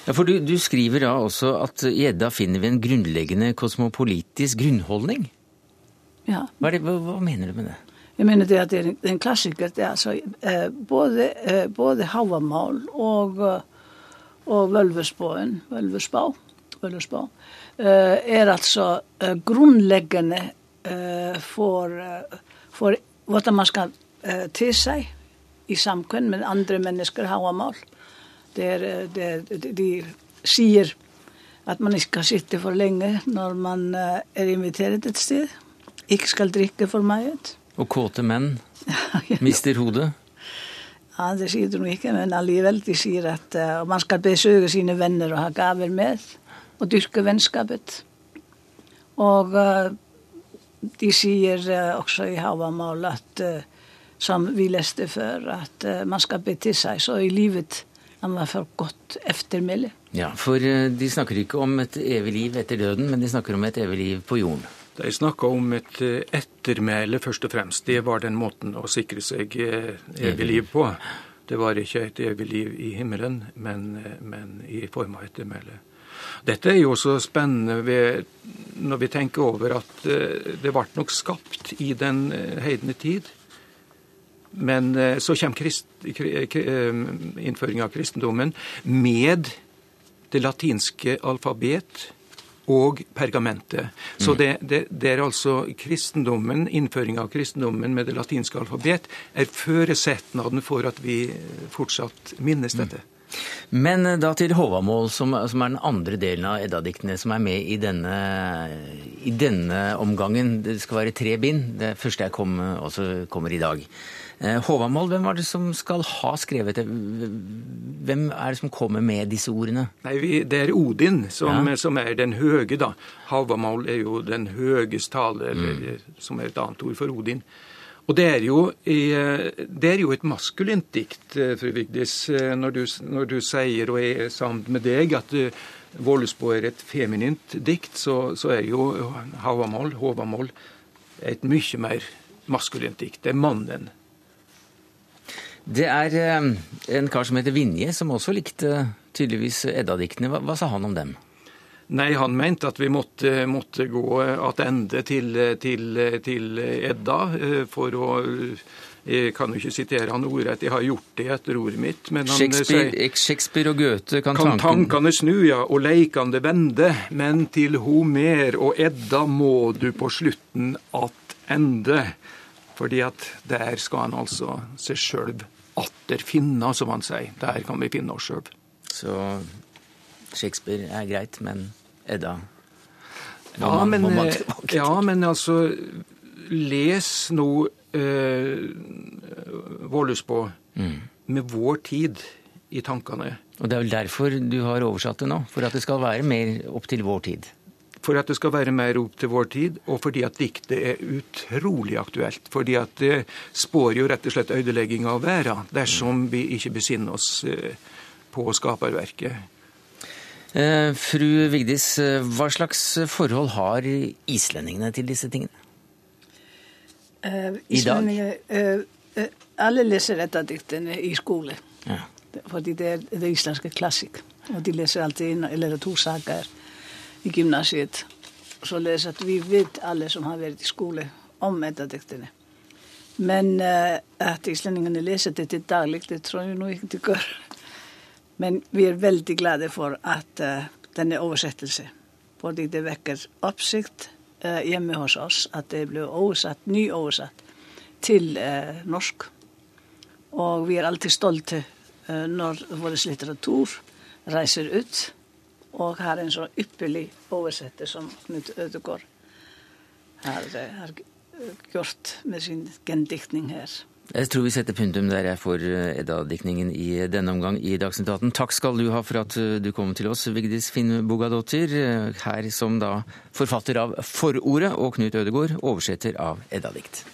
Ja, for du, du skriver da også at i Edda finner vi en grunnleggende kosmopolitisk grunnholdning? Ja. Hva, det, hva, hva, mener du med det? Jeg mener det at det er en, klassiker. Det er altså eh, både, eh, både havamal og, eh, og vølvespåen, vølvespå, vølvespå eh, er altså grunnleggende eh, for, for hva man skal eh, til seg i samkvem med andre mennesker havamal. Det der, de, de sier at man ikke skal sitte for lenge når man er invitert et sted ikke skal drikke for mye. Og kåte menn <laughs> mister hodet? Ja, det sier de ikke, men allikevel de sier at uh, man skal besøke sine venner og ha gaver med, og dyrke vennskapet. Og uh, de sier uh, også i Havamal at, som vi leste før, at man skal bete seg så i livet at var for godt eftermæle. Ja, for de snakker ikke om et evig liv etter døden, men de snakker om et evig liv på jorden. De snakka om et eh, ettermæle, først og fremst. Det var den måten å sikre seg eh, evig liv på. Det var ikke et evig liv i himmelen, men, eh, men i form av ettermæle. Dette er jo også spennende ved, når vi tenker over at det ble nok skapt i den heidne tid. Men så kommer krist, innføringa av kristendommen med det latinske alfabet og pergamentet. Så det, det, det, er altså kristendommen, innføringa av kristendommen med det latinske alfabet, er føresetnaden for at vi fortsatt minnes dette. Men eh, da til Håvamål, som, som, er den andre delen av Edda-diktene som er med i denne, i denne omgangen. Det skal være tre bind. Det første jeg kom, også kommer i dag. Eh, Håvamål, hvem var det som skal ha skrevet det? Hvem er det som kommer med disse ordene? Nei, vi, Det er Odin som, ja. som, er den høge, da. Håvamål er jo den høges tale, eller, mm. som er et annet ord for Odin. Og det er jo, det er jo et maskulint dikt, eh, fru Vigdis, eh, når du, når du sier, og er sammen med deg, at Vålesbå er et feminint dikt, så, så er jo Håvamål, et mye mer maskulint dikt. Det er mannen Det er eh, en kar som heter Vinje, som også likte tydeligvis Edda-diktene. Hva, hva sa han om dem? Nei, han mente at vi måtte, måtte gå attende til, til, til Edda for å jeg kan jo ikke sitere han ordrett, jeg har gjort det etter ordet mitt. Men han Shakespeare, sier Shakespeare og Goethe kan, kan tanken tankene snu, ja, og leikande vende, men til Homer og Edda må du på slutten attende. Fordi at der skal han altså seg sjøl atter finna, som han sier. Der kan vi finne oss sjøl. Så Shakespeare er greit, men Edda må Ja, man- men, må man eh, tilbake til. ja, men altså Les nå eh, Vårlus på Mm. med vår tid i tankene. Og det er vel derfor du har oversatt det nå? For at det skal være mer opp til vår tid? For at det skal være mer opp til vår tid, og fordi at diktet er utrolig aktuelt. Fordi at det spår jo rett og slett ødelegging av verden dersom vi ikke besinner oss eh, på skaperverket. Eh, fru Vigdis, eh, hva slags forhold har islendingene til disse tingene? Eh, I dag? eh, eh, alle leser dette diktene i skole. Ja. Fordi det er det islandske klassikk. Og de leser alltid inn litteratursaker i gymnasiet. Således at vi vet alle som har vært i skole om Edda-diktene. Men uh, at islendingene leser dette daglig, det tror jeg nå ikke de gjør. Men vi er veldig glade for at eh, denne oversettelse, fordi det vekker oppsikt uh, hjemme hos oss, at det ble oversatt, nyoversatt til eh, norsk. Og vi er alltid stolte eh, når vår litteratur reiser ut og har en så ypperlig oversetter som Knut Ødegård har, eh, har gjort med sin gendiktning her. Jeg tror vi setter punktum der jeg får eh, Edda-diktningen i denne omgang i Dagsnytt 18. Takk skal du ha for at eh, du kom til oss, Vigdis Finn Bogadottir, her som da forfatter av Forordet, og Knut Ødegård, oversetter av Edda-dikt.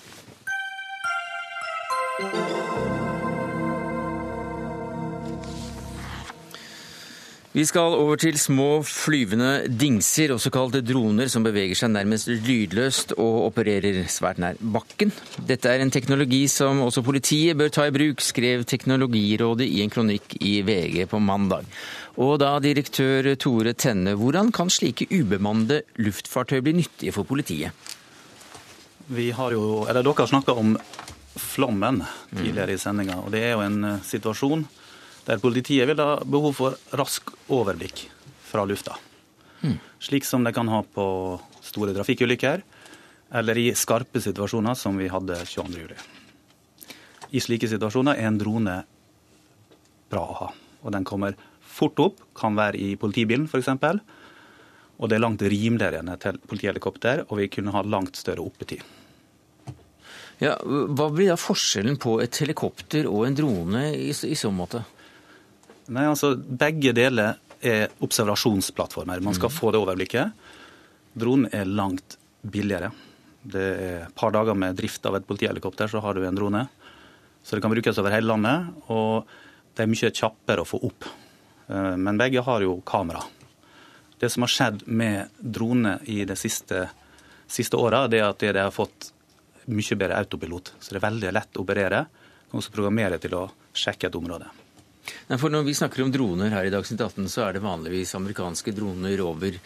Vi skal over til små flyvende dingser, også kalt droner, som beveger seg nærmest lydløst og opererer svært nær bakken. Dette er en teknologi som også politiet bør ta i bruk, skrev Teknologirådet i en kronikk i VG på mandag. Og da direktør Tore Tenne, hvordan kan slike ubemannede luftfartøy bli nyttige for politiet? Vi har jo, eller Dere har snakka om flommen tidligere i sendinga. og Det er jo en eh, situasjon der politiet vil ha behov for rask overblikk fra lufta. Slik som de kan ha på store trafikkulykker, eller i skarpe situasjoner som vi hadde 22.07. I slike situasjoner er en drone bra å ha. Og den kommer fort opp, kan være i politibilen f.eks. Og det er langt rimeligere enn et politihelikopter, og vi kunne ha langt større oppetid. Ja, hva blir da forskjellen på et helikopter og en drone i, i så måte? Nei, altså Begge deler er observasjonsplattformer. Man skal få det overblikket. Dronen er langt billigere. Det er et par dager med drift av et politihelikopter, så har du en drone. Så det kan brukes over hele landet, og det er mye kjappere å få opp. Eh, Men begge har jo kamera. Det som har skjedd med droner i de siste, siste åra, er at de har fått mye bedre autopilot. Så det er veldig lett å operere. Du kan også programmere til å sjekke et område. Nei, for Når vi snakker om droner her i Dagsnytt 18, så er det vanligvis amerikanske droner over,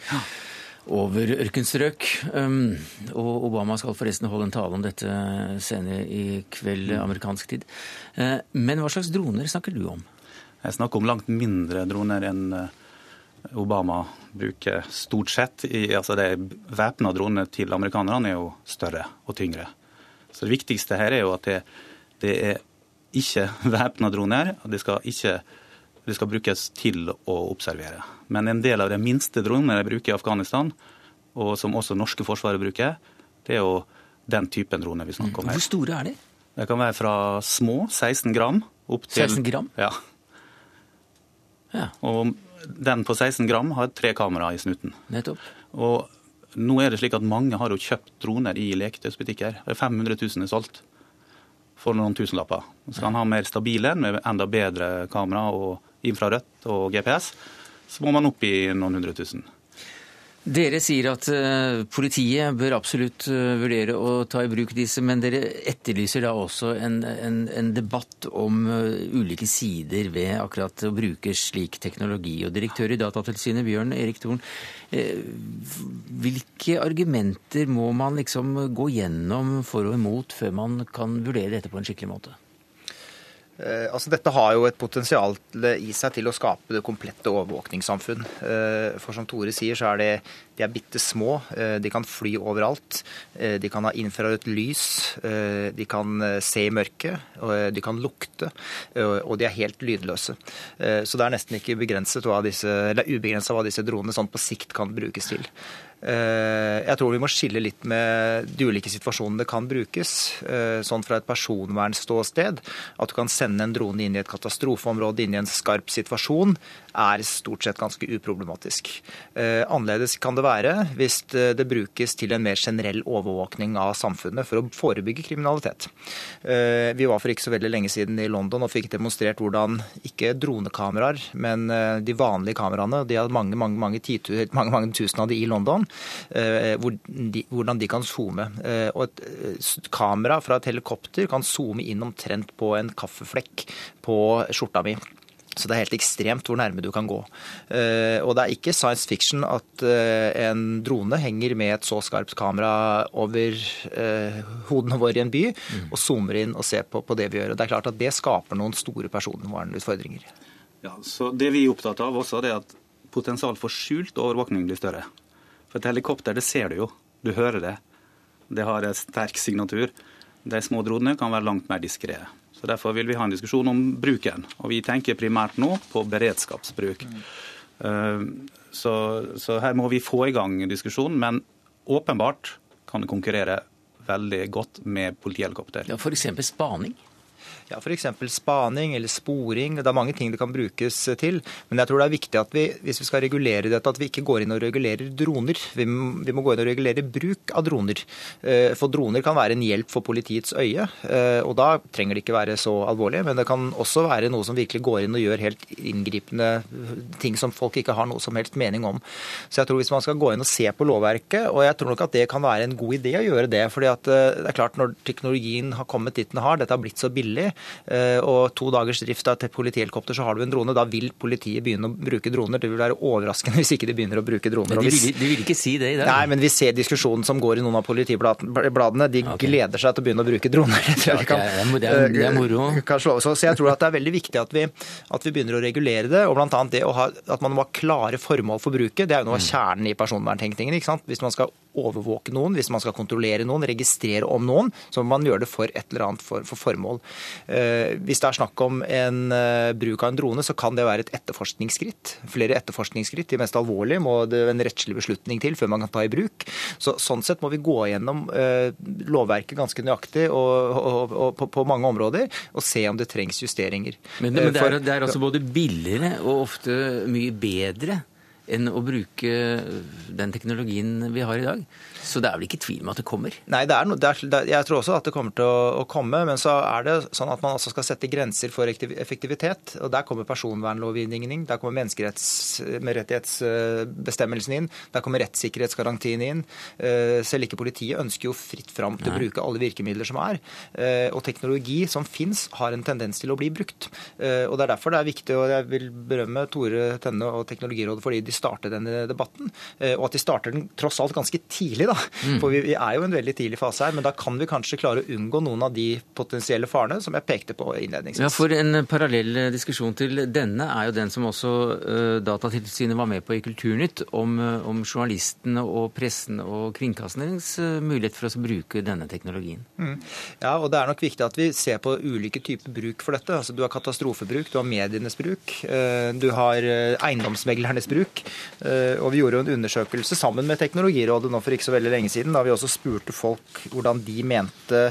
over ørkenstrøk. Um, og Obama skal forresten holde en tale om dette senere i kveld, amerikansk tid. Uh, men hva slags droner snakker du om? Jeg snakker om langt mindre droner enn eh, Obama bruker stort sett. I, altså de Væpna dronene til amerikanerne er jo større og tyngre. Så Det viktigste her er jo at det, det er ikke <laughs> væpna droner. og de skal ikke de skal brukes til å observere. Men en del av de minste dronene de bruker i Afghanistan, og som også norske forsvaret bruker, det er jo den typen droner vi snakker om her. Hvor store er de? Det kan være fra små, 16 gram, opp til 16 gram? Ja. Ja. Og den på 16 gram har tre kamera i snuten. Nettopp. Og nå er det slik at mange har jo kjøpt droner i leketøysbutikker. 500 000 er solgt for noen tusenlapper. Skal han ha mer stabile med enda bedre kamera og infrarødt og GPS, så må man opp i noen hundre tusen. Dere sier at uh, politiet bør absolutt uh, vurdere å ta i bruk disse, men dere etterlyser da også en, en, en debatt om uh, ulike sider ved akkurat å bruke slik teknologi. Og direktør i Datatilsynet, Bjørn Erik Thorn, hvilke argumenter må man liksom gå gjennom for og imot før man kan vurdere dette på en skikkelig måte? Eh, altså dette har jo et potensial i seg til å skape det komplette overvåkningssamfunn. Eh, for som Tore sier, så er det, de er bitte små. Eh, de kan fly overalt. De kan ha infrarødt lys. De kan se i mørket. De kan lukte. Og de er helt lydløse. Så det er nesten ikke begrenset hva disse, eller ubegrensa hva disse dronene sånn på sikt kan brukes til. Eh, jeg tror vi må skille litt med de ulike situasjonene det kan brukes. Eh, sånn fra et personvernståsted, at du kan sende en drone inn i et katastrofeområde, inn i en skarp situasjon, er stort sett ganske uproblematisk. Eh, annerledes kan det være hvis det brukes til en mer generell overvåkning av samfunnet for å forebygge kriminalitet. Vi var for ikke så veldig lenge siden i London og fikk demonstrert hvordan ikke dronekameraer, men de vanlige kameraene, de hadde mange, mange, mange, mange, mange tusen av de i London, hvordan de kan zoome. Eh, og et eh, kamera fra et helikopter kan zoome inn omtrent på en kaffeflekk på skjorta mi. Så det er helt ekstremt hvor nærme du kan gå. Og det er ikke science fiction at en drone henger med et så skarpt kamera over hodene våre i en by og zoomer inn og ser på, på det vi gjør. Og det er klart at det skaper noen store personvernutfordringer. Ja, så Det vi er opptatt av også, det er at potensial for skjult overvåkning blir større. For et helikopter, det ser du jo. Du hører det. Det har en sterk signatur. De små dronene kan være langt mer diskré. Så Derfor vil vi ha en diskusjon om bruken. Og vi tenker primært nå på beredskapsbruk. Mm. Så, så, her må vi få i gang diskusjonen. Men åpenbart kan det konkurrere veldig godt med politihelikopter. Ja, F.eks. spaning? Ja, F.eks. spaning eller sporing. Det er mange ting det kan brukes til. Men jeg tror det er viktig at vi hvis vi skal regulere dette, at vi ikke går inn og regulerer droner. Vi må gå inn og regulere bruk av droner. Eh, for droner kan være en hjelp for politiets øye. Eh, og da trenger det ikke være så alvorlig. Men det kan også være noe som virkelig går inn og gjør helt inngripende ting som folk ikke har noe som helst mening om. Så jeg tror hvis man skal gå inn og se på lovverket, og jeg tror nok at det kan være en god idé å gjøre det. fordi at eh, det er klart når teknologien har kommet dit den har, dette har blitt så billig, Eh, og to dagers drift av et politihelikopter, så har du en drone. Da vil politiet begynne å bruke droner. Det vil være overraskende <laughs> hvis ikke de begynner å bruke droner. Men de, vil, de vil ikke si det i dag? Nei, men vi ser diskusjonen som går i noen av politibladene. De okay. gleder seg til å begynne å bruke droner. <laughs> Kan, det, er, det, er, moro. Så jeg tror at det er veldig viktig at vi, at vi begynner å regulere det. Og bl.a. det ha, at man må ha klare formål for bruket. Det er jo noe av mm. kjernen i personverntenkningen. ikke sant? Hvis man skal overvåke noen, hvis man skal kontrollere noen, registrere om noen, så må man gjøre det for et eller annet for, for formål. Eh, hvis det er snakk om en uh, bruk av en drone, så kan det være et etterforskningsskritt. Flere etterforskningsskritt. De mest alvorlige må det en rettslig beslutning til før man kan ta i bruk. Så, sånn sett må vi gå gjennom uh, lovverket ganske nøyaktig og, og, og på, på, mange områder og se om det trengs justeringer. Men, men det, er, det er altså både billigere og ofte mye bedre enn å bruke den teknologien vi har i dag. Så det er vel ikke tvil om at det kommer? Nei, det er no, det er, jeg tror også at det kommer til å, å, komme. Men så er det sånn at man også skal sette grenser for effektivitet. og Der kommer personvernlovgivningen inn. Der kommer menneskerettighetsbestemmelsen inn. Der kommer rettssikkerhetsgarantien inn. Eh, selv ikke politiet ønsker jo fritt fram til å bruke alle virkemidler som er. Eh, og teknologi som fins, har en tendens til å bli brukt. Eh, og Det er derfor det er viktig, og jeg vil berømme Tore Tenne og Teknologirådet fordi de startet denne debatten. Og at de starter den tross alt ganske tidlig. Da. Mm. For vi, vi, er jo en veldig tidlig fase her, men da kan vi kanskje klare å unngå noen av de potensielle farene som jeg pekte på innledningsvis. Ja, for En parallell diskusjon til denne er jo den som også uh, Datatilsynet var med på i Kulturnytt, om, uh, om journalistene og pressen og kringkastingens uh, mulighet for å bruke denne teknologien. Mm. Ja, og det er nok viktig at vi ser på ulike typer bruk for dette. Altså, du har katastrofebruk, du har medienes bruk, du har eiendomsmeglernes bruk. Og vi gjorde jo en undersøkelse sammen med Teknologirådet nå for ikke så veldig veldig lenge siden, da vi også spurte folk hvordan de mente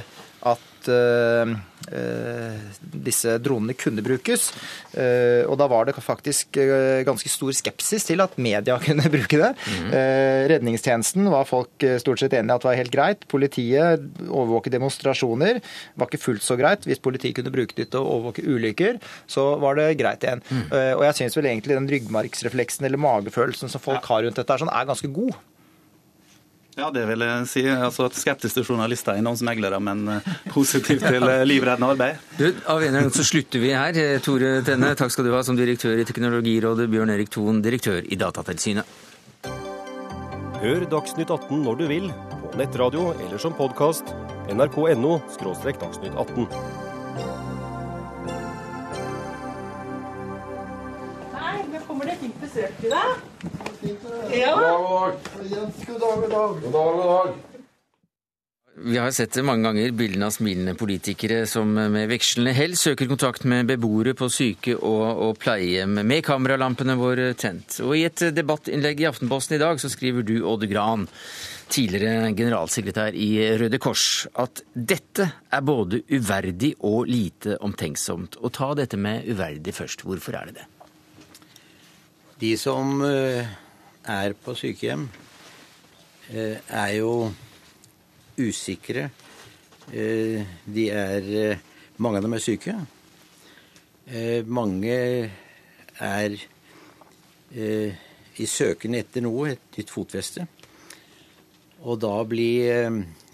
at uh, disse dronene kunne brukes. Uh, og da var det faktisk ganske stor skepsis til at media <laughs> kunne bruke det. Mm. redningstjenesten var folk stort sett enige at var helt greit. Politiet overvåke demonstrasjoner var ikke fullt så greit. Hvis politiet kunne bruke det til å overvåke ulykker, så var det greit igjen. Mm. og jeg syns vel egentlig den ryggmargsrefleksen eller magefølelsen som folk ja. har rundt dette, er, sånn, er ganske god. Ja, det vil jeg si. Altså, skeptiske journalister er noen smeglere, men eh, positivt til eh, livreddende arbeid. Du, av en eller annen så slutter vi her. Eh, Tore Tenne, takk skal du ha som direktør i Teknologirådet. Bjørn Erik Thon, direktør i Datatilsynet. Hør Dagsnytt 18 når du vil, på nettradio eller som podkast. nrk.no – dagsnytt 18. kommer det fint besøk til deg. Ja. God dag, god dag. God dag, god dag. Vi har sett mange ganger bildene av smilende politikere som med vekslende hell søker kontakt med beboere på syke- og, og pleiehjem med kameralampene våre tent. Og I et debattinnlegg i Aftenposten i dag så skriver du, Odd Gran, tidligere generalsekretær i Røde Kors, at dette er både uverdig og lite omtenksomt. Og ta dette med uverdig først. Hvorfor er det det? De som eh, er på sykehjem, eh, er jo usikre. Eh, de er Mange av dem er syke. Mange er i søken etter noe, et nytt fotfeste. Og da bli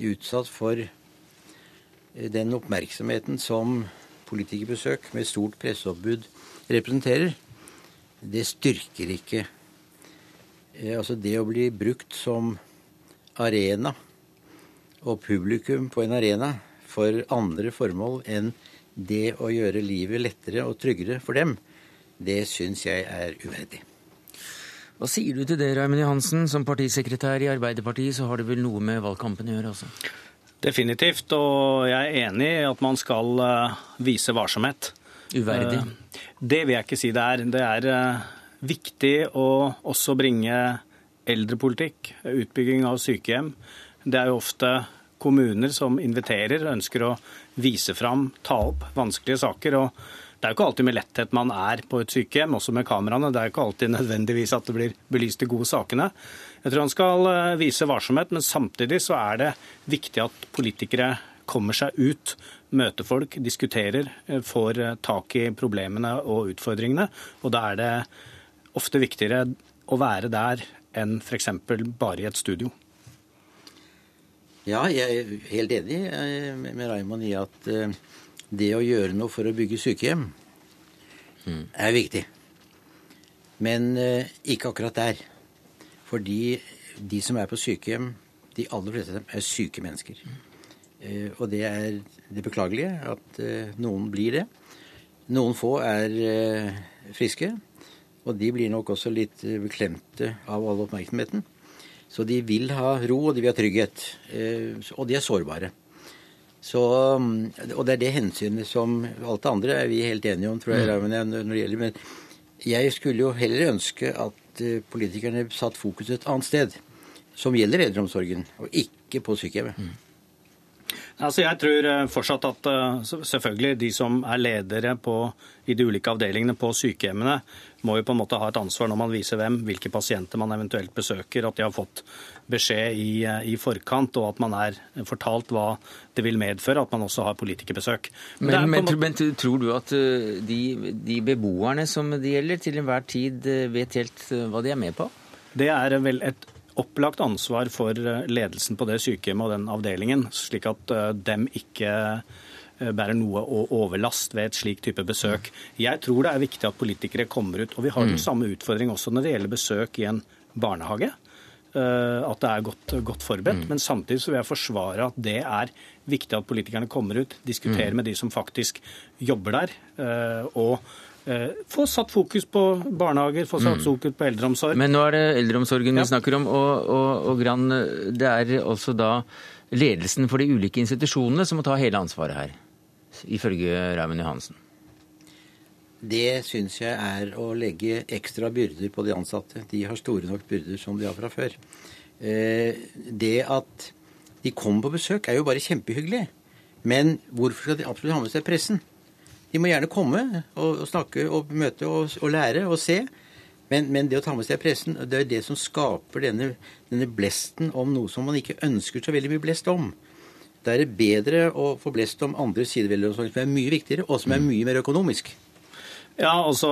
utsatt for den oppmerksomheten som politikerbesøk med stort presseoppbud representerer, det styrker ikke eh, Altså det å bli brukt som arena og publikum på en arena for andre formål enn det å gjøre livet lettere og tryggere for dem, det syns jeg er uverdig. Hva sier du til det, Raymond Johansen? Som partisekretær i Arbeiderpartiet så har det vel noe med valgkampen å gjøre også? Definitivt, og jeg er enig i at man skal eh, vise varsomhet. Uverdig? Eh, det vil jeg ikke si det er. Det er eh, viktig å også bringe eldrepolitikk, utbygging av sykehjem. Det er jo ofte kommuner som inviterer, ønsker å vise fram, ta opp vanskelige saker. og det er jo ikke alltid med letthet man er på et sykehjem, også med kameraene. Det er jo ikke alltid nødvendigvis at det blir belyst de gode sakene. Jeg tror han skal eh, vise varsomhet, men samtidig så er det viktig at politikere kommer seg ut, møter folk, diskuterer, eh, får eh, tak i problemene og utfordringene. Og da er det ofte viktigere å være der enn f.eks. bare i et studio. Ja, jeg er helt enig eh, med Raymond i at det å gjøre noe for å bygge sykehjem mm. er viktig. Men ikke akkurat der. Fordi de som er på sykehjem, de aller fleste av dem er syke mennesker. Eh, og det er det beklagelige at eh, noen blir det. Noen få er eh, friske, og de blir nok også litt beklemte av all oppmerksomheten. Så de vil ha ro, og de vil ha trygghet. Og de er sårbare. Så, mm, og det er det hensynet som alt det andre er vi helt enige om, tror jeg. Mm. når det gjelder, Men jeg skulle jo heller ønske at politikerne satt fokuset et annet sted. Som gjelder eldreomsorgen, og ikke på sykehjemmet. Altså jeg tror eh, fortsatt at eh, selvfølgelig de som er ledere på, i de ulike avdelingene på sykehjemmene, må jo på en måte ha et ansvar når man viser hvem, hvilke pasienter man eventuelt besøker, at de har fått beskjed i, eh, i forkant, og at man er fortalt hva det vil medføre, at man også har politikerbesøk. Men, men, måte... men tror du at de, de beboerne som det gjelder, til enhver tid vet helt hva de er med på? Det er vel et opplagt ansvar for eh, ledelsen på det sykehjemmet og den avdelingen, slik at eh, dem ikke eh, bærer noe overlast ved et slik type besøk. Jeg tror det er viktig at politikere kommer ut. Og vi har den mm. samme utfordring også når det gjelder besøk i en barnehage. At det er godt, godt forberedt. Mm. Men samtidig så vil jeg forsvare at det er viktig at politikerne kommer ut, diskuterer mm. med de som faktisk jobber der. Og få satt fokus på barnehager, få satt mm. fokus på eldreomsorg. Men nå er det eldreomsorgen vi snakker om, og, og, og Gran, det er altså da ledelsen for de ulike institusjonene som må ta hele ansvaret her, ifølge Raymond Johansen? Det syns jeg er å legge ekstra byrder på de ansatte. De har store nok byrder som de har fra før. Eh, det at de kommer på besøk, er jo bare kjempehyggelig. Men hvorfor skal de absolutt ha med seg pressen? De må gjerne komme og, og snakke og møte og, og, lære og se. Men, men, det å ta med seg pressen, det er det som skaper denne, denne blesten om noe som man ikke ønsker så veldig mye blest om. Da er det bedre å få blest om andre sider ved som er mye viktigere, og som er mye mer økonomisk. Ja, altså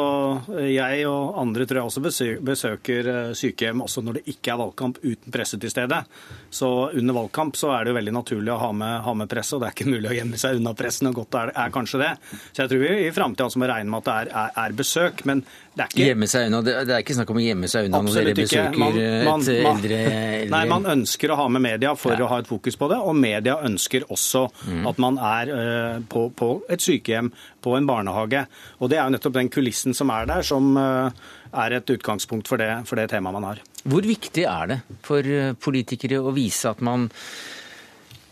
Jeg og andre tror jeg også besøker eh, sykehjem også når det ikke er valgkamp uten presse til stede. Så under valgkamp så er det jo veldig naturlig å ha med, ha med presse, og det er ikke mulig å gjemme seg unna pressen. og godt er, er kanskje det. Så jeg tror vi i framtida må regne med at det er, er, er besøk. men det er ikke... Gjemme seg unna, det er ikke snakk om å gjemme seg unna når dere besøker man, man, et eldre, eldre, Nei, man ønsker å ha med media for ja. å ha et fokus på det, og media ønsker også mm. at man er uh, på, på, et sykehjem, på en barnehage. Og det er jo nettopp den kulissen som er der, som uh, er et utgangspunkt for det, for det temaet man har. Hvor viktig er det for eh, politikere å vise at man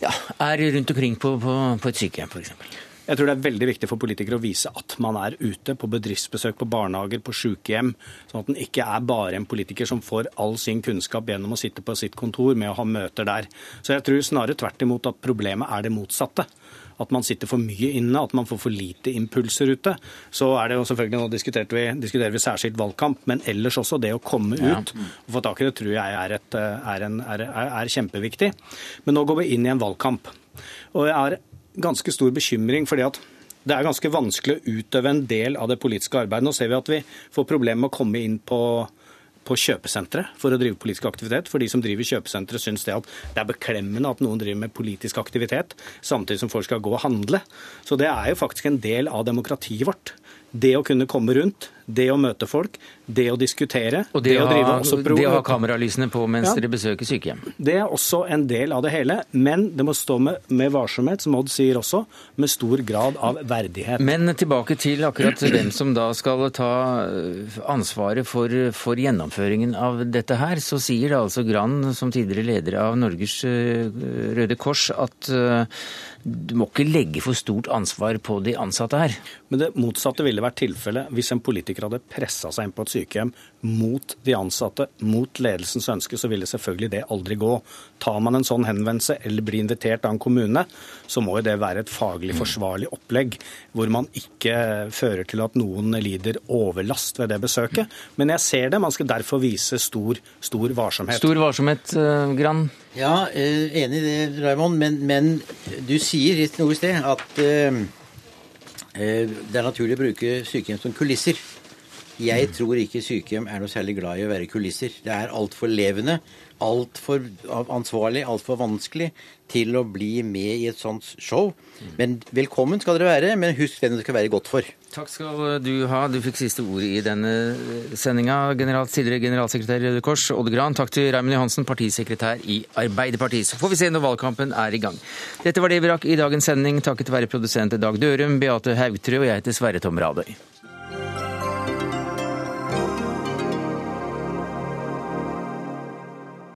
ja, er rundt omkring på, på, på et sykehjem, f.eks.? Jeg tror det er veldig viktig for politikere å vise at man er ute på bedriftsbesøk, på barnehager, på sykehjem. Sånn at den ikke er bare en politiker som får all sin kunnskap gjennom å sitte på sitt kontor med å ha møter der. Så jeg tror snarere tvert imot at problemet er det motsatte at man sitter for mye inne, at man får for lite impulser ute. Så er det jo selvfølgelig, Nå vi, diskuterer vi særskilt valgkamp, men ellers også det å komme ut og få tak i det, tror jeg er, et, er, en, er, er kjempeviktig. Men nå går vi inn i en valgkamp. Og jeg har ganske stor bekymring fordi at det er ganske vanskelig å utøve en del av det politiske arbeidet. Nå ser vi at vi får problemer med å komme inn på, på kjøpesentre for å drive politisk aktivitet. For de som driver kjøpesentre syns det at det er beklemmende at noen driver med politisk aktivitet samtidig som folk skal gå og handle. Så det er jo faktisk en del av demokratiet vårt. Det å kunne komme rundt, det å møte folk, det å diskutere Og det, det å, ha, det å ha kameralysene på mens ja. dere besøker sykehjem. Det er også en del av det hele. Men det må stå med, med varsomhet, som Odd sier også, med stor grad av verdighet. Men tilbake til akkurat hvem som da skal ta øh, ansvaret for, for gjennomføringen av dette her. Så sier det altså Gran, som tidligere leder av Norges øh, Røde Kors, at øh, du må ikke legge for stort ansvar på de ansatte her. Men det motsatte ville vært tilfellet hvis en politiker hadde pressa seg inn på et sykehjem mot de ansatte, mot ledelsens ønske, så ville selvfølgelig det aldri gå. Tar man en sånn henvendelse eller blir invitert av en kommune, så må jo det være et faglig forsvarlig opplegg, hvor man ikke fører til at noen lider overlast ved det besøket. Men jeg ser det, man skal derfor vise stor, stor varsomhet. Stor varsomhet, uh, Gran? Ja, uh, enig i det, Raymond. Men, men, du sier noe i sted at uh, det er naturlig å bruke sykehjem som kulisser. Jeg tror ikke sykehjem er noe særlig glad i å være kulisser. Det er altfor levende, altfor ansvarlig, altfor vanskelig til å bli med i et sånt show. Men velkommen skal dere være, men husk hvem det skal være godt for. Takk skal du ha. Du fikk siste ord i denne sendinga, general, tidligere generalsekretær i Røde Kors, Odd Gran. Takk til Raymond Johansen, partisekretær i Arbeiderpartiet. Så får vi se når valgkampen er i gang. Dette var det vi rakk i dagens sending, takket være produsent Dag Dørum, Beate Haugtrø og jeg heter Sverre Tom Radøy.